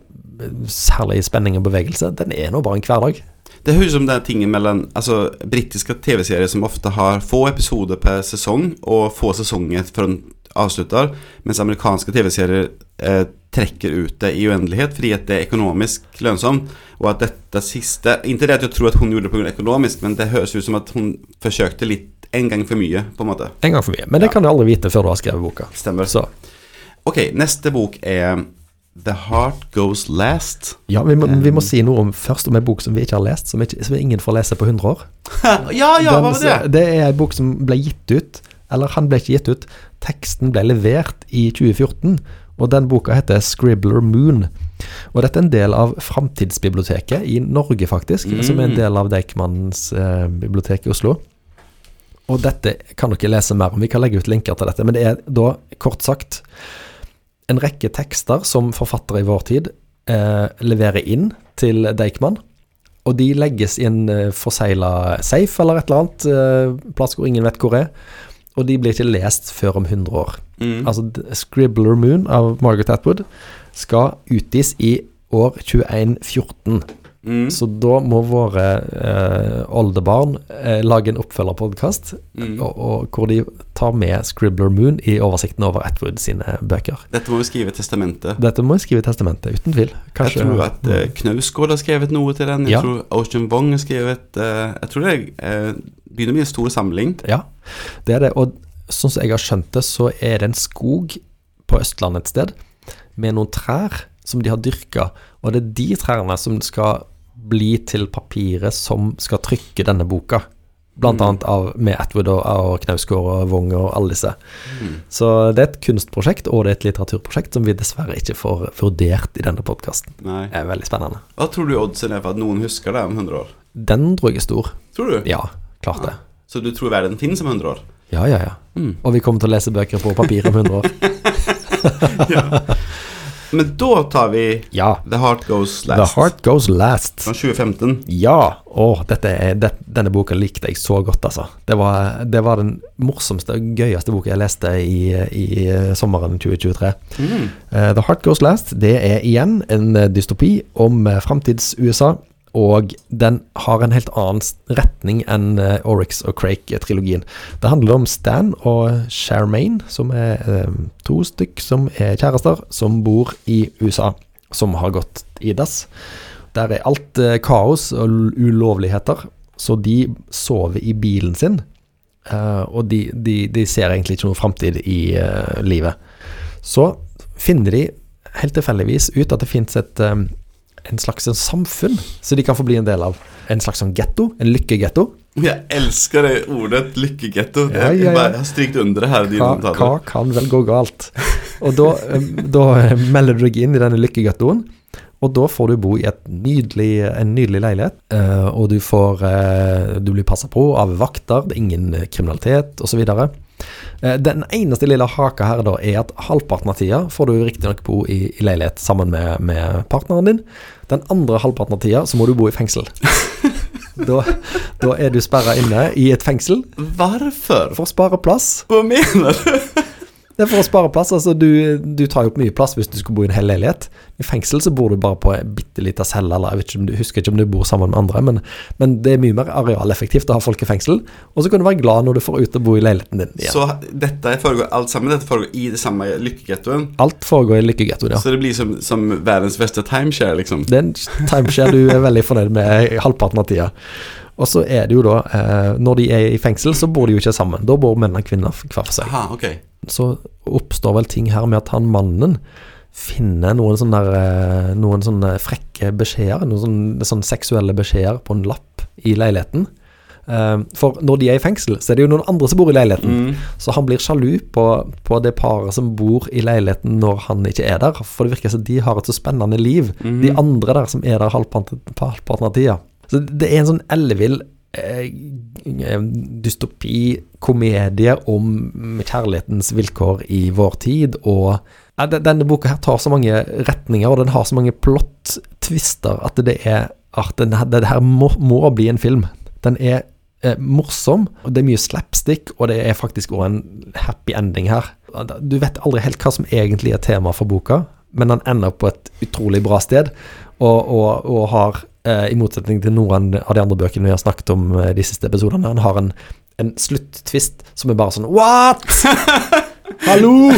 særlig spenning og bevegelse. Den er nå bare en hverdag. Det høres ut som er tingen mellom altså, britiske TV-serier som ofte har få episoder per sesong, og få sesonger for den avslutter, mens amerikanske TV-serier eh, trekker ut det i uendelighet fordi at det er økonomisk lønnsomt. Og at dette siste Ikke det at jeg tror at hun gjorde det pga. økonomisk, men det høres ut som at hun forsøkte litt en gang for mye, på en måte. En gang for mye. Men det ja. kan du aldri vite før du har skrevet boka. Stemmer. Så. Ok, neste bok er The Heart Goes Last. Ja, vi må, vi må, si noe om først om en bok som vi ikke har lest, som, ikke, som ingen får lese på 100 år. ja, ja, hva var det? Det er en bok som ble gitt ut, eller han ble ikke gitt ut. Teksten ble levert i 2014, og den boka heter Scribbler Moon. Og dette er en del av Framtidsbiblioteket i Norge, faktisk, mm. som er en del av Deichmans eh, bibliotek i Oslo. Og dette kan dere lese mer om, vi kan legge ut linker til dette, men det er da, kort sagt en rekke tekster som forfattere i vår tid eh, leverer inn til Deichman. Og de legges i en eh, forsegla safe eller et eller annet, eh, plass hvor ingen vet hvor er. Og de blir ikke lest før om 100 år. Mm. Altså Scribbler Moon av Margaret Atwood skal utgis i år 2114. Mm. Så da må våre eh, oldebarn eh, lage en oppfølgerpodkast mm. hvor de tar med Scribbler Moon i oversikten over Atwood sine bøker. Dette må vi skrive i testamentet. Dette må vi skrive i testamentet, uten tvil. Kanskje, jeg tror at eh, Knausgård har skrevet noe til den. Jeg ja. tror Ocean Wong har skrevet eh, Jeg tror det eh, begynner å bli en stor samling. Ja, det er det. Og sånn som jeg har skjønt det, så er det en skog på Østlandet et sted med noen trær som de har dyrka, og det er de trærne som skal bli til papiret som skal trykke denne boka. Blant mm. annet av, med Atwood og, og Knausgård og Wong og alle disse. Mm. Så det er et kunstprosjekt og det er et litteraturprosjekt som vi dessverre ikke får vurdert i denne podkasten. Det er veldig spennende. Hva tror du oddsen er for at noen husker det om 100 år? Den tror jeg er stor. Tror du? Ja, klart ja. det. Så du tror verden finnes om 100 år? Ja, ja, ja. Mm. Og vi kommer til å lese bøker på papir om 100 år. ja. Men da tar vi Ja. The Heart Goes Last. The Heart Goes Last. Fra 2015. Ja. Å, dette er, det, denne boka likte jeg så godt, altså. Det var, det var den morsomste og gøyeste boka jeg leste i, i sommeren 2023. Mm. Uh, The Heart Goes Last det er igjen en eh, dystopi om framtids-USA. Og den har en helt annen retning enn uh, Oryx og Crake-trilogien. Det handler om Stan og Charmaine, som er eh, to stykk som er kjærester, som bor i USA, som har gått i dass. Der er alt eh, kaos og ulovligheter, så de sover i bilen sin. eh, og de, de, de ser egentlig ikke noe framtid i eh, livet. Så finner de helt tilfeldigvis ut at det fins et eh, en slags en samfunn så de kan få bli en del av. En slags sånn getto, en lykkegetto. Jeg elsker det ordet lykkegetto. Ja, ja, ja. Jeg har strykt under det her. Hva, hva kan vel gå galt? Og da, da melder du deg inn i denne lykkegettoen, og da får du bo i nydelig, en nydelig leilighet. eh, Og du får eh, Du blir passa på av vakter, det er ingen kriminalitet osv. Den eneste lille haka her da er at halvparten av tida får du riktignok bo i, i leilighet sammen med, med partneren din. Den andre halvparten av tida så må du bo i fengsel. Da, da er du sperra inne i et fengsel Hvorfor? for å spare plass. Hva mener du? Det er for å spare plass. altså Du, du tar jo opp mye plass hvis du skulle bo i en hel leilighet. I fengsel så bor du bare på en bitte lita celle, eller jeg vet ikke om du husker ikke om du bor sammen med andre, men, men det er mye mer arealeffektivt å ha folk i fengsel. Og så kan du være glad når du får ut og bo i leiligheten din igjen. Så dette foregår alt sammen Dette foregår i det samme lykkegettoen? Alt foregår i lykkegettoen, ja. Så det blir som, som verdens beste timeshare, liksom? Det er en timeshare du er veldig fornøyd med i halvparten av tida. Og så er det jo da, eh, når de er i fengsel, så bor de jo ikke sammen. Da bor menn og kvinner hver for seg. Aha, ok. så oppstår vel ting her med at han mannen finner noen sånne, der, eh, noen sånne frekke beskjeder, noen sånne, sånne seksuelle beskjeder på en lapp i leiligheten. Eh, For når de er i fengsel, så er det jo noen andre som bor i leiligheten. Mm. Så han blir sjalu på, på det paret som bor i leiligheten når han ikke er der. For det virker som de har et så spennende liv, de andre der som er der halvparten av tida. Så det er en sånn ellevill eh, eh, dystopi, komedie om kjærlighetens vilkår i vår tid. Og eh, denne boka her tar så mange retninger, og den har så mange plott-twister at det er at den, det her må, må bli en film. Den er eh, morsom, og det er mye slapstick, og det er faktisk òg en happy ending her. Du vet aldri helt hva som egentlig er tema for boka, men han ender på et utrolig bra sted, og, og, og har, eh, i motsetning til noen av de andre bøkene vi har snakket om eh, de siste episodene, han har en, en sluttvist som er bare sånn What?! Hallo!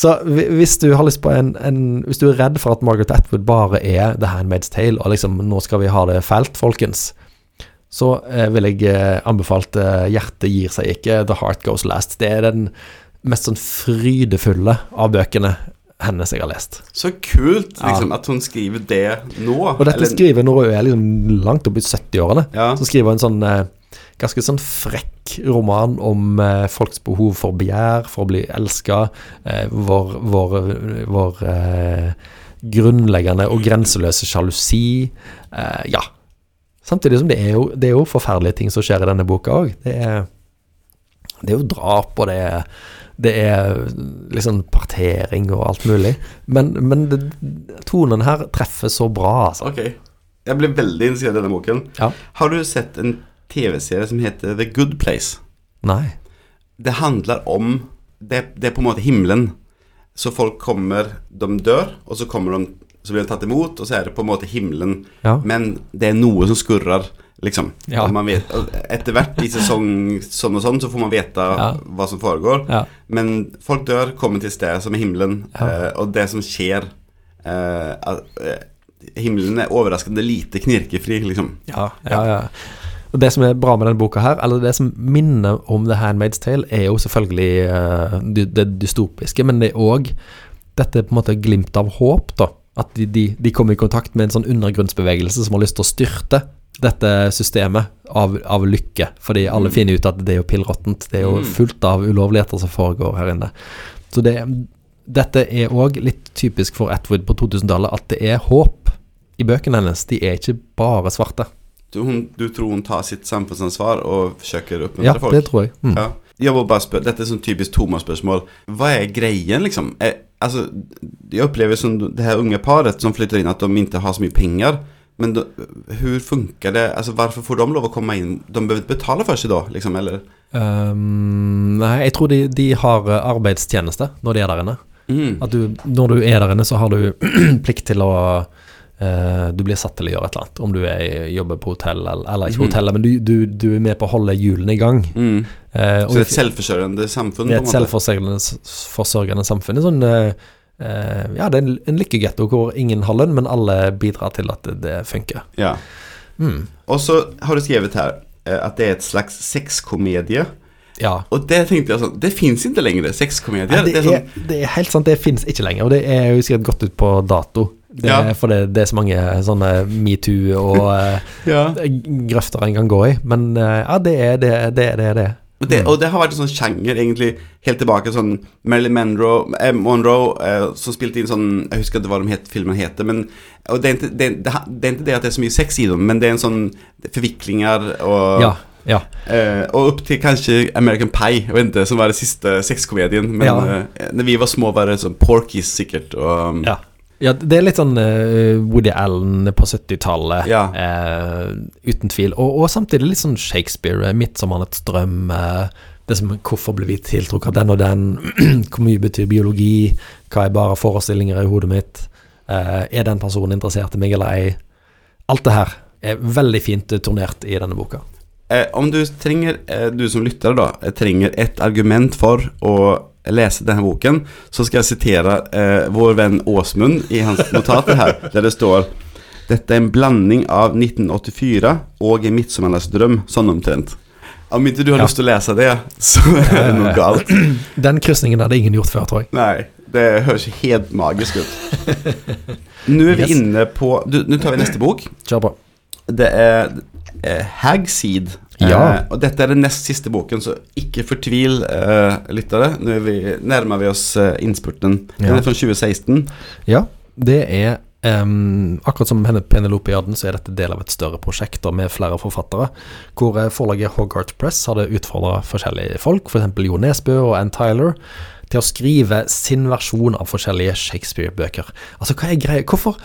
Så hvis du har lyst på en, en Hvis du er redd for at Margaret Atwood bare er The Handmaid's Tale, og liksom nå skal vi ha det fælt, folkens, så eh, vil jeg eh, anbefalt eh, Hjertet gir seg ikke, The Heart Goes Last. Det er den mest sånn frydefulle av bøkene hennes jeg har lest. Så kult Ja. liksom, at hun skriver det nå. Og dette Eller- skriver når hun er liksom langt opp i 70-årene. Ja. Så skriver hun en sånn eh, ganske sånn frekk roman om eh, folks behov for begjær, for å bli elska, eh, vår, vår, vår eh, grunnleggende og grenseløse sjalusi. Eh, ja. Samtidig som det er, jo, det er jo forferdelige ting som skjer i denne boka òg. Det, det er jo drap, og det er, det er liksom partering og alt mulig. Men, men det, tonen her treffer så bra, altså. Ok. Jeg ble veldig interessert i denne boken. Ja. Har du sett en TV-serie som heter The Good Place? Nei. Det handler om Det, det er på en måte himmelen. Så folk kommer De dør, og så de Så blir de tatt imot, og så er det på en måte himmelen. Ja. Men det er noe som skurrer, liksom. Ja. Man vet, etter hvert i sesong sånn og sånn, så får man vite Ja. hva som foregår. Ja. Men folk dør, kommer til sted som er himmelen, eh, og det som skjer eh, eh, Himmelen er overraskende lite knirkefri, liksom. Ja, ja, ja. Og Det som er bra med denne boka her, eller det som minner om The Handmaid's Tale, er jo selvfølgelig eh, det, det dystopiske, men det er òg dette på en måte glimt av håp, da. At de, de, de kommer i kontakt med en sånn undergrunnsbevegelse som har lyst til å styrte dette systemet av, av lykke. Fordi alle finner ut at det er jo pillråttent. Det er jo Mm. fullt av ulovligheter som foregår her inne. Så det, dette er òg litt typisk for Atwood på 2000-tallet, at det er håp i bøkene hennes. De er ikke bare svarte. Du, hun, du tror hun tar sitt samfunnsansvar og forsøker å Ja, oppmuntre folk? det tror jeg. Mm. Ja. Jeg må bare spørre, Dette er sånn typisk Thomas-spørsmål. Hva er greien, liksom? Jeg, altså, jeg opplever som det her unge paret som flytter inn, at de ikke har så mye pengar. Men då, hur funkar det? Alltså varför får de lov å komme inn? De behöver ikke betale for seg da, liksom, eller? Um, nei, jeg tror de, de har eh, arbeidstjeneste når de er der inne. Mm. At du, når du er der inne, så har du plikt til å uh, Du blir satt til å gjøre et eller annet. Om du er, jobber på hotell, eller, eller ikke Mhm. hotellet, men du, du, du er med på å holde hjulene i gang. Mm. Uh, Så det er et selvforsørgende samfunn? det er et selvforsørgende samfunn. Det En Sånn, eh, eh, ja, det er en, en lykkegetto hvor ingen har lønn, men alle bidrar til at det, det funker. Ja. Mm. Og så har du skrevet her at det er et slags sexkomedie. Ja. Og det tenkte jeg sånn det fins ikke lenger, sexkomedier. Ja, det, det är er, det er helt sant, det fins ikke lenger. Og det er jo sikkert gått ut på dato. Det, Ja. For det, er så mange sånne metoo og eh, ja. grøfter en kan gå i. Men eh, ja, det er det det er det. Det. Och det, och det har vært en sånn sjanger egentlig helt tilbake. Sånn Marilyn Monroe, eh, Monroe eh, som spilte inn sånn Jeg husker ikke hva de het, filmen heter men og det, er, ikke, det, det, det er, ikke, det at det er så mye sex i dem men det er en sånn forviklinger og Ja. ja. eh, og opp til kanskje American Pie, jag vet inte, som var den siste sexkomedien men Ja. eh, när vi var små var det sånn Porky sikkert og... Ja. Ja, det er litt sånn uh, Woody Allen på 70-tallet, Ja. uh, uten tvil. Og, og samtidig litt sånn Shakespeare, eh, 'Midtsommernets drøm'. Uh, det som, hvorfor ble vi tiltrukket av den og den? Hvor mye betyr biologi? Hva er bare forestillinger i hodet mitt? Er den personen interessert i meg eller ei? Alt det her er veldig fint turnert i denne boka. Eh, om du trenger, du som lytter da, trenger et argument for å lese denne boken, så skal jeg sitere eh, vår venn Åsmund i hans notater her, der det står Dette er en blanding av 1984 og En drøm, sånn omtrent. Om ikke du har Ja. lyst til å lese det, så er det noe galt. Den krysningen hadde ingen gjort før, tror jeg. Nei, det høres helt magisk ut. Nå er vi Yes. inne på Nå tar vi neste bok. Kjør på. Det er eh, Hagseed. Ja. Eh, og dette er den nest siste boken, så ikke fortvil, eh, lyttere. Nå vi, nærmer vi oss eh, innspurten. Den Ja. er fra 2016. Ja, det er Um, Akkurat som henne Penelope Jarden, så er dette del av et større prosjekt med flere forfattere. Hvor eh, forlaget Hogarth Press hadde utfordra forskjellige folk, f.eks. For Jo Nesbø og Ann Tyler, til å skrive sin versjon av forskjellige Shakespeare-bøker. Altså, hva er greia? Hvorfor,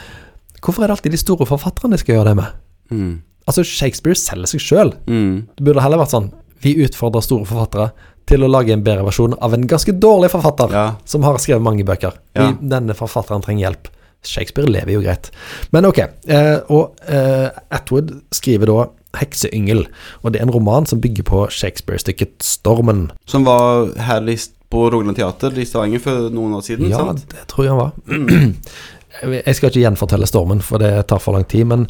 hvorfor er det alltid de store forfatterne skal gjøre det med? Mm. Altså, Shakespeare selger seg sjøl. Mm. Det burde heller vært sånn Vi utfordrer store forfattere til å lage en bedre versjon av en ganske dårlig forfatter Ja. som har skrevet mange bøker. Ja. Vi, denne forfatteren trenger hjelp. Shakespeare lever jo greit. Men ok. Eh, og eh, Atwood skriver da 'Hekseyngel', og det er en roman som bygger på Shakespeare-stykket 'Stormen'. Som var her i, på Rogaland Teater i Stavanger for noen år siden. Ja, sant? det tror jeg han var. jeg skal ikke gjenfortelle 'Stormen', for det tar for lang tid. Men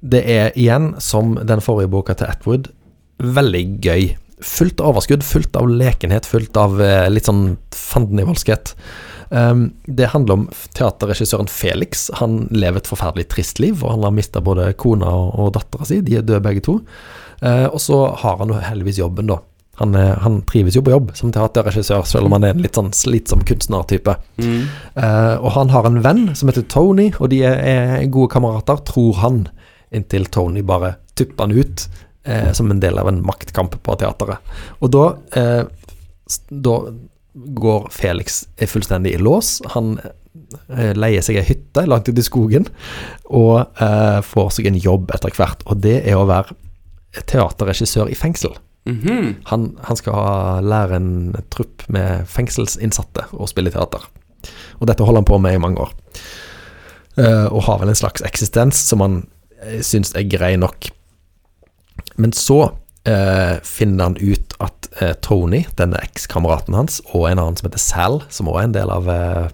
det er igjen, som den forrige boka til Atwood, veldig gøy. Fullt av overskudd, fullt av lekenhet, fullt av eh, litt sånn fandenivoldskhet. Um, det handler om teaterregissøren Felix. Han lever et forferdelig trist liv, og han har mista både kona og, og dattera si. De er døde begge to. Uh, og så har han jo heldigvis jobben, da. Han, er, han trives jo på jobb som teaterregissør, selv om han er en litt sånn slitsom kunstnertype. Mm. Uh, og han har en venn som heter Tony, og de er, er gode kamerater, tror han, inntil Tony bare tupper han ut eh, som en del av en maktkamp på teateret. Og da, eh, da går Felix fullstendig i lås. Han eh, leier seg ei hytte langt ute i skogen, og eh, får seg en jobb etter hvert, og det er å være teaterregissør i fengsel. Mhm. Han, han skal lære en trupp med fengselsinnsatte å spille teater. Og dette holder han på med i mange år. Eh, og har vel en slags eksistens som han syns er grei nok. Men så eh, finner han ut at eh, Tony, denne ekskameraten hans, og en annen som heter Sal, som også er en del av eh,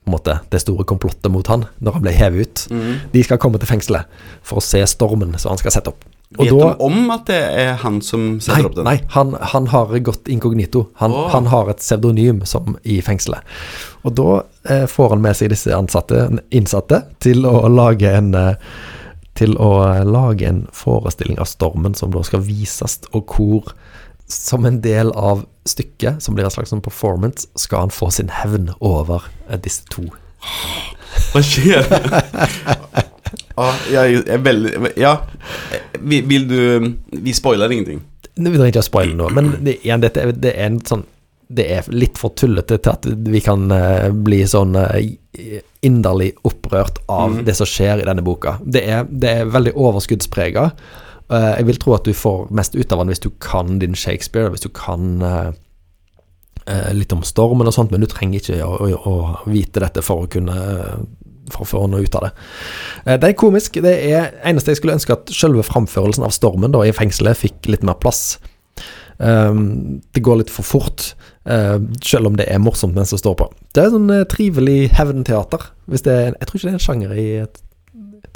på en måte, det store komplottet mot han når han ble hevet ut, Mhm. de skal komme til fengselet for å se stormen som han skal sette opp. Og Vet da- de om at det er han som setter Nei, opp den? nei han, han har gått inkognito. Han, oh. han har et pseudonym som i fengselet. Og da eh, får han med seg disse ansatte, innsatte til å lage en eh, til å lage en forestilling av stormen som da skal vises, og hvor som en del av stykket, som blir en slags sånn performance, skal han få sin hevn over eh, disse to. Hva skjer? ja, jeg er veldig Ja, vil, vil du Vi spoiler ingenting. Vi trenger ikke å spoile noe, men det, igjen, dette, er- det er en sånn det er litt for tullete til at vi kan eh, bli sånn eh, inderlig opprørt av mm. det som skjer i denne boka. Det er, det er veldig overskuddsprega. Eh, jeg vil tro at du får mest ut av den hvis du kan din Shakespeare, hvis du kan litt om stormen og sånt, men du trenger ikke å, å, å vite dette for å kunne for å få noe ut av det. Det er komisk. Det er eneste jeg skulle ønske at selve framførelsen av stormen da i fengselet fikk litt mer plass. Um, det går litt for fort, eh, selv om det er morsomt mens det står på. Det er sånn uh, trivelig hevnteater. Hvis det er, jeg tror ikke det er en sjanger i et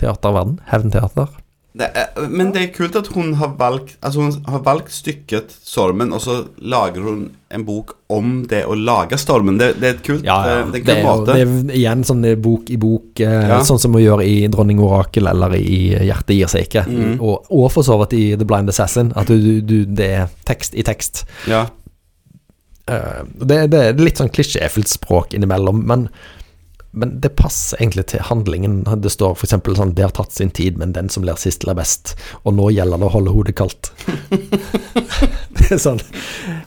teaterverden. Hevnteater. Det er, men det er kult at hun har valgt Altså hun har valgt stykket 'Stormen', og så lager hun en bok om det å lage stormen. Det, det er et kult, Ja, ja. Det, det er en Det kul måte. det er igjen sånn eh, bok i bok, eh, Ja. sånn som vi gjør i 'Dronning Orakel' eller i 'Hjertet gir seg ikke'. Mm. Og, og for så vidt i 'The Blind Assassin'. At du, du, det er tekst i tekst. Ja. Eh, det, det er litt sånn klisjéfylt språk innimellom, men, men det passer egentlig til handlingen. Det står f.eks. sånn 'Det har tatt sin tid, men den som ler sist, ler best'. Og nå gjelder det å holde hodet kaldt. det er sånn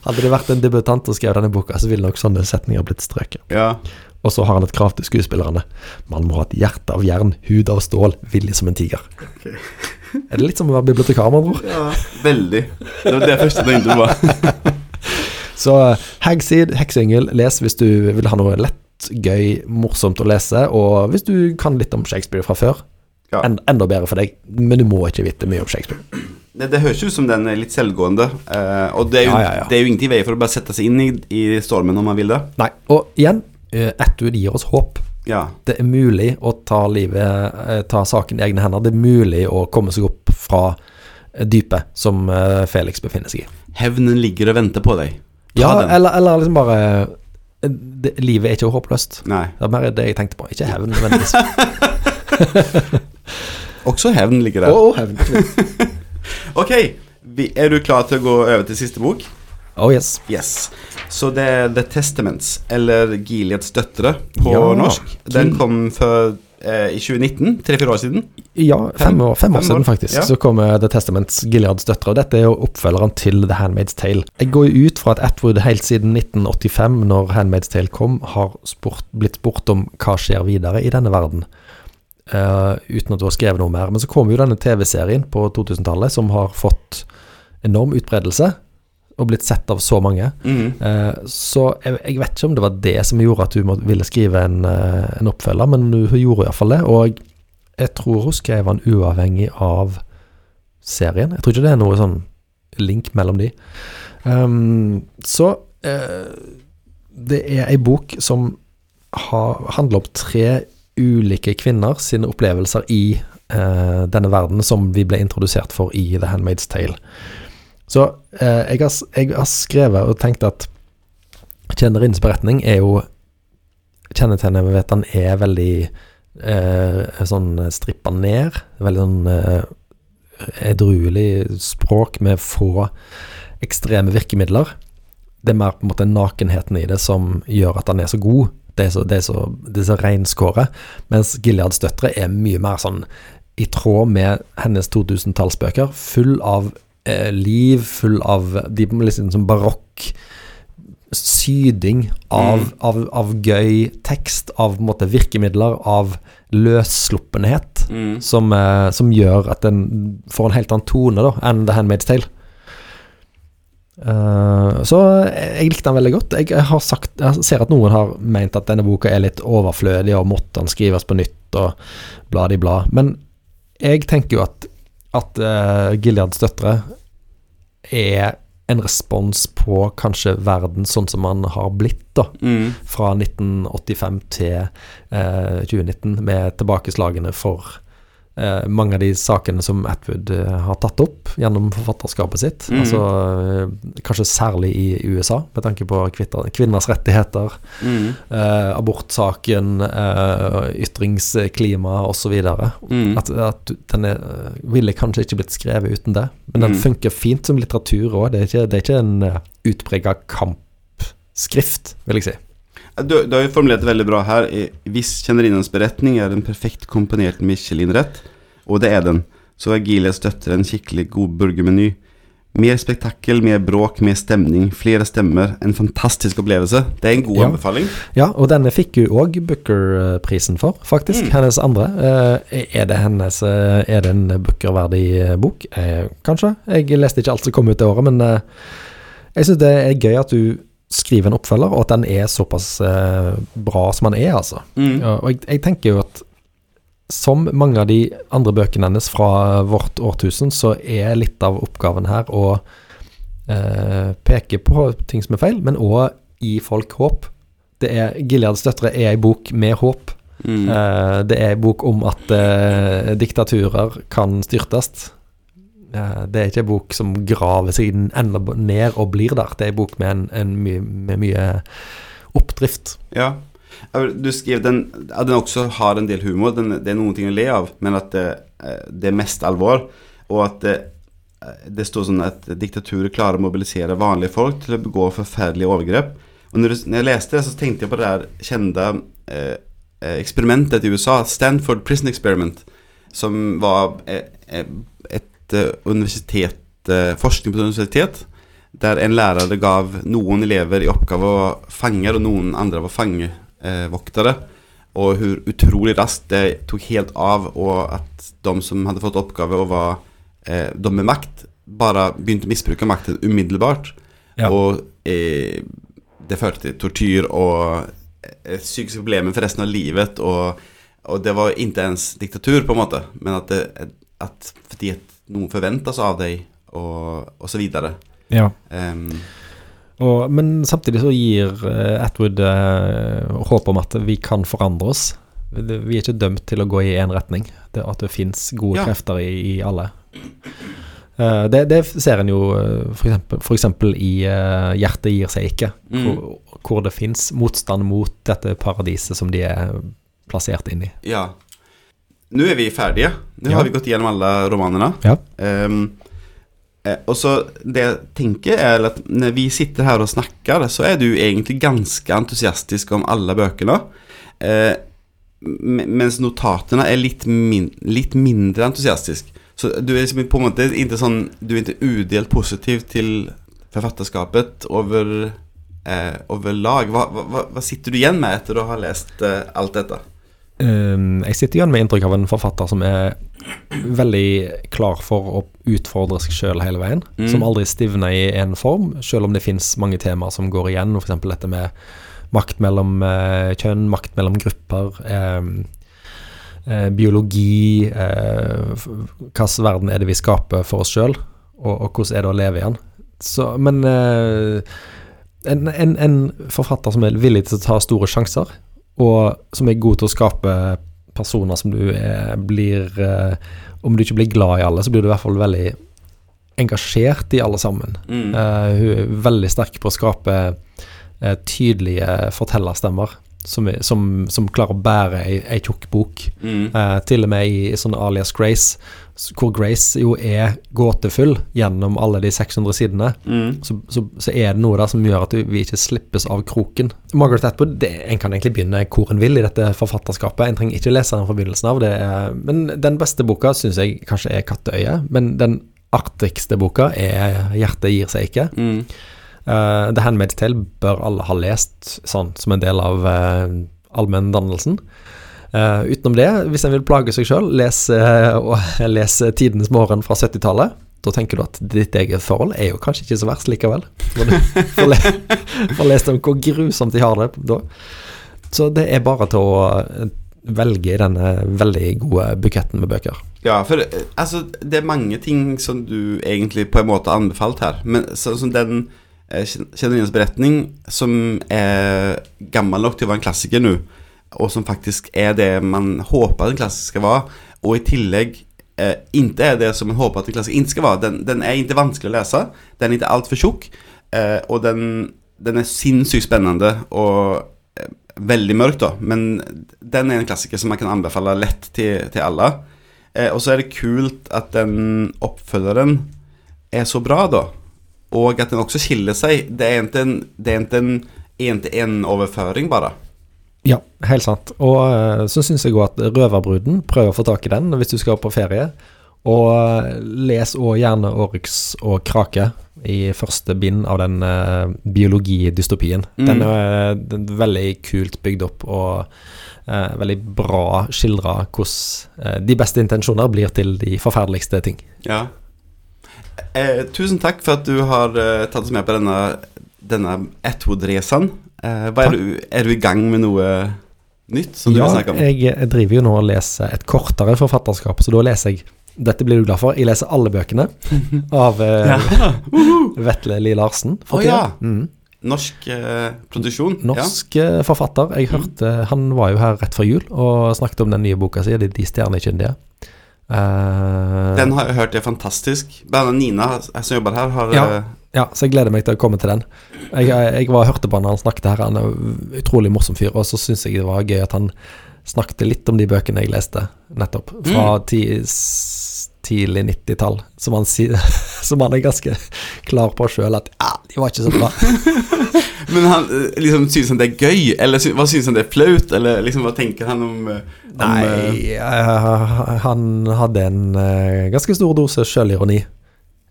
Hadde det vært en debutant og skrev denne boka, så ville nok sånne setninger blitt strøket. ja. Og så har han et krav til skuespillerne. Man må ha et hjerte av jern, hud av stål, villig som en tiger. Er det litt som å være bibliotekar, med andre ord? ja. Veldig. Det var det første jeg tenkte på. Så eh, Hagseed, hekseyngel, les hvis du vil ha noe lett, gøy, morsomt å lese, og hvis du kan litt om Shakespeare fra før. Ja. En, enda bedre for deg, men du må ikke vite mye om Shakespeare. Det, det høres ut som den er litt selvgående. Uh, og det er, jo, Ja, ja, det er jo ingenting i veien for å bare sette seg inn i, i stormen når man vil det. Nei, og igjen, eh, Atwood gir oss håp. Ja. Det er mulig å ta livet, eh, ta saken i egne hender. Det er mulig å komme seg opp fra eh, dypet som eh, Felix befinner seg i. Hevnen ligger og venter på deg. Ja, eller, eller liksom bare eh, det, Livet er ikke håpløst. Nei. Det er mer det jeg tenkte på. Ikke hevn nødvendigvis. Også hevn ligger der. Å, hevn. Ok, er du klar til å gå over til siste bok? Oh yes. Yes. Så det er The Testaments, eller Gileads døtre på Ja, norsk. Den kom for, eh, i 2019, tre-fire år siden. Ja, fem år, fem år Fem siden år, faktisk. ja. Så kom eh, The Testaments, Gileads døtre. Og dette er jo oppfølgeren til The Handmaid's Tale. Jeg går jo ut fra at Atwood helt siden 1985, når Handmaid's Tale kom, har spurt, blitt spurt om hva skjer videre i denne verden. Uh, uten at du har skrevet noe mer. Men så kom jo denne TV-serien på 2000-tallet som har fått enorm utbredelse. Og blitt sett av så mange. Mm. Uh, så jeg, jeg vet ikke om det var det som gjorde at hun ville skrive en, uh, en oppfølger, men hun gjorde iallfall det. Og jeg tror hun skrev den uavhengig av serien. Jeg tror ikke det er noe sånn link mellom de. Um, så uh, det er ei bok som har, handler om tre ulike kvinner sine opplevelser i denne verden som vi ble introdusert for i The Handmaid's Tale. Så eh, jeg, har, jeg har skrevet og tenkt at Kjennerinnes beretning er jo Kjennetegnet ved at den er veldig eh, sånn strippa ned. Veldig sånn eh, edruelig språk med få ekstreme virkemidler. Det er mer på en måte nakenheten i det som gjør at den er så god. Det er så, det er så, det er så reinskåret. Mens Gileads døtre er mye mer sånn i tråd med hennes 2000-tallsbøker. Full av eh, liv, full av de liksom som barokk syding av, Mm. av, av gøy tekst, av på en måte virkemidler, av løssluppenhet, Mm. som, eh, som gjør at den får en helt annen tone da, enn The Handmaid's Tale. Uh, så jeg likte den veldig godt. Jeg, har sagt, jeg ser at noen har ment at denne boka er litt overflødig, og måtte den skrives på nytt, og bladi-bla. Men jeg tenker jo at, at uh, Gileads døtre er en respons på kanskje verden sånn som man har blitt, da. Mm. Fra 1985 til eh, 2019, med tilbakeslagene for mange av de sakene som Atwood eh, har tatt opp gjennom forfatterskapet sitt. Mm. Altså eh, kanskje særlig i USA, med tanke på kvinners rettigheter, Mm. eh, abortsaken, eh, ytringsklima osv. Mm. At, at den er, ville kanskje ikke blitt skrevet uten det. Men den Mm. funker fint som litteratur òg. Det, det er ikke en utprega kampskrift, vil jeg si. Du, du har jo formulert det veldig bra her. Hvis kjennerinnens beretning er en perfekt komponert Michelin-rett, og det er den, så er Gileads støtter en skikkelig god burgermeny. Mer spektakkel, mer bråk, mer stemning, flere stemmer. En fantastisk opplevelse. Det er en god Ja. anbefaling. Ja, og denne fikk hun òg Booker-prisen for, faktisk. Mm. Hennes andre. Eh, er det hennes eh, Er det en Booker-verdig eh, bok? Kanskje. Jeg leste ikke alt som kom ut det året, men jeg syns det er gøy at du skriver en oppfølger, og at den er såpass eh, bra som den er, altså. Mm. Ja, og jeg, jeg tenker jo at som mange av de andre bøkene hennes fra vårt årtusen, så er litt av oppgaven her å eh, peke på ting som er feil, men òg gi folk håp. Det er Gileads døtre er ei bok med håp. Mm. Eh, det er ei bok om at eh, diktaturer kan styrtes. Eh, det er ikke en bok som graver seg enda ned og blir der. Det er en bok med, en, en my, med mye oppdrift. Ja. Du skrev den, at den også har en del humor. Den, det er noen ting å le av, men at det, eh, det er mest alvor. Og at det, eh, det står sånn at diktaturer klarer å mobilisere vanlige folk til å begå forferdelige overgrep. Og når, du, når jeg leste det, så tenkte jeg på det der kjente eh, eksperimentet i USA, Stanford Prison Experiment, som var eh, eh, et eh, universitet, eh, forskning på et universitet, der en lærer gav noen elever i oppgave å fange, og noen andre var fangevoktere. Og hvor utrolig raskt det tok helt av, og at de som hadde fått oppgave og var eh, de med makt, bare begynte å misbruke makten umiddelbart. Ja. Og eh, det førte til tortyr og psykiske problemer for resten av livet. Og, og det var ikke ens diktatur, på en måte, men at, det, at fordi noen forventes av deg, og, og så videre. Ja. Um, Og, men samtidig så gir eh, Atwood uh, håp om at vi kan forandre oss. Vi er ikke dømt til å gå i én retning. Det, at det fins gode Ja. krefter i, i alle. Uh, det, det ser en jo f.eks. i uh, 'Hjertet gir seg ikke', Mm. hvor, hvor det fins motstand mot dette paradiset som de er plassert inn i. ja. Nå er vi ferdige. Nå Ja. har vi gått gjennom alle romanene. Ja. Ehm, eh, og så Det jeg tenker, er at når vi sitter her og snakker, så er du egentlig ganske entusiastisk om alle bøkene. Eh, mens notatene er litt, min litt mindre entusiastisk. Så du er liksom på en måte ikke sånn Du er ikke udelt positiv til forfatterskapet over eh, overlag. Hva, hva, hva- hva sitter du igjen med etter å ha lest eh, alt dette? Um, jeg sitter igjen med inntrykk av en forfatter som er veldig klar for å utfordre seg sjøl hele veien. Mm. Som aldri stivner i én form, sjøl om det fins mange temaer som går igjen. F.eks. dette med makt mellom eh, kjønn, makt mellom grupper. eh, biologi eh, Hvilken verden er det vi skaper for oss sjøl, og, og hvordan er det å leve i den? Så, men en, en, en forfatter som er villig til å ta store sjanser, og som er god til å skape personer som du er, blir eh, Om du ikke blir glad i alle, så blir du i hvert fall veldig engasjert i alle sammen. Mm. Uh, hun er veldig sterk på å skape uh, tydelige fortellerstemmer som, som, som klarer å bære ei, ei tjukk bok. Mm. Uh, til og med i, i sånn alias Grace, hvor Grace jo er gåtefull gjennom alle de 600 sidene, Mm. så, så, så er det noe der som gjør at vi ikke slippes av kroken. Margaret Atwood, det, en kan egentlig begynne hvor en vil i dette forfatterskapet. En trenger ikke lese den fra begynnelsen av. Det er, men den beste boka syns jeg kanskje er 'Katteøyet'. Men den artigste boka er 'Hjertet gir seg ikke'. Mm. Uh, The Handmaid's Tale bør alle ha lest sånn som en del av uh, allmenndannelsen. Uh, utenom det, hvis en vil plage seg sjøl, les, uh, les 'Tidenes morgen' fra 70-tallet. Da tenker du at ditt eget forhold er jo kanskje ikke så verst likevel. Når du får, le lest om hvor grusomt de har det da. Så det er bare til å eh, velge i denne veldig gode buketten med bøker. Ja, for altså, det er mange ting som du egentlig på en måte har anbefalt her. Men sånn som den Kjennelines beretning, som er gammel nok til å være en klassiker nå, og som faktisk er det man håper en klassiker skal være, og i tillegg eh, ikke er det som man håper at en klassiker ikke skal være. Den, den er ikke vanskelig å lese, den er ikke altfor tjukk, eh, og den, den er sinnssykt spennende og eh, veldig mørk, da. Men den er en klassiker som man kan anbefale lett til, til alle. Eh, og så er det kult at den oppfølgeren er så bra, da. Og at den også skiller seg. Det er ikke en, er en-til-en-overføring, bare. Ja, helt sant. Og eh, så syns jeg òg at Røverbruden, prøv å få tak i den hvis du skal på ferie. Og eh, les òg gjerne Oryx og Krake i første bind av den uh, biologidystopien. Mm. Den, er, den er veldig kult bygd opp og uh, veldig bra skildra hvordan uh, de beste intensjoner blir til de forferdeligste ting. Ja. Eh, tusen takk for at du har tatt oss med på denne, denne Atwood-reisen. Eh, hva er, du, er du i gang med noe nytt som du ja, vil snakke om? jeg, jeg driver jo nå og leser et kortere forfatterskap, så da leser jeg Dette blir du glad for. Jeg leser alle bøkene av eh, Ja. Vetle Lie Larsen. Å, oh, ja. Mm. Norsk eh, produksjon? Norsk ja. forfatter. Jeg hørte Han var jo her rett før jul og snakket om den nye boka si, 'De stjernekyndige'. Uh. Den har jeg hørt er fantastisk. Nina som jobber her, har Ja. Eh, Ja, så jeg gleder meg til å komme til den. Jeg, jeg var hørte på han han snakket her. Han er en utrolig morsom fyr. Og så syns jeg det var gøy at han snakket litt om de bøkene jeg leste nettopp. Fra ti, tidlig 90-tall. Som, han som han er ganske klar på sjøl at ja, de var ikke så bra. Men han eh, liksom syns han det er gøy, eller sy hva syns han det er flaut, eller liksom hva tenker han om, eh, om eh, Nei, uh, han hadde en uh, ganske stor dose sjølironi.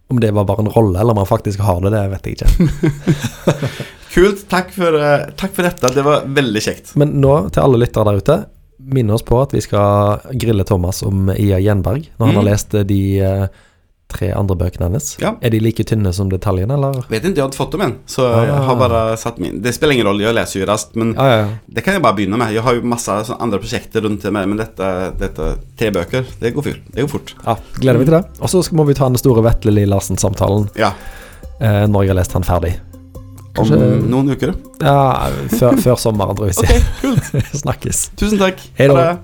Om det var bare en rolle, eller om han faktisk har det, det vet jeg ikke. Kult. Takk for, eh, takk for dette. Det var veldig kjekt. Men nå, til alle lyttere der ute, minn oss på at vi skal grille Thomas om Ia Gjenberg når han Mm. har lest de eh, tre andre bøkene hennes. Ja. Er de like tynne som detaljene, eller? Vet ikke, jeg hadde fått dem ennå, så jeg Ah. har bare satt min Det spiller ingen rolle, jeg leser jo raskt, men ah, ja, det kan jeg bare begynne med. Jeg har jo masse andre prosjekter rundt det, men dette, dette tre bøker, det går, fyr. det går fort. ja gleder vi til det. Og så må vi ta den store Vetle Lie Larsen-samtalen Ja. eh, når jeg har lest han ferdig. Om Kanskje- noen uker. Ja, før, før sommeren, tror jeg vi Ok, sier. Snakkes. Tusen takk. Hei da.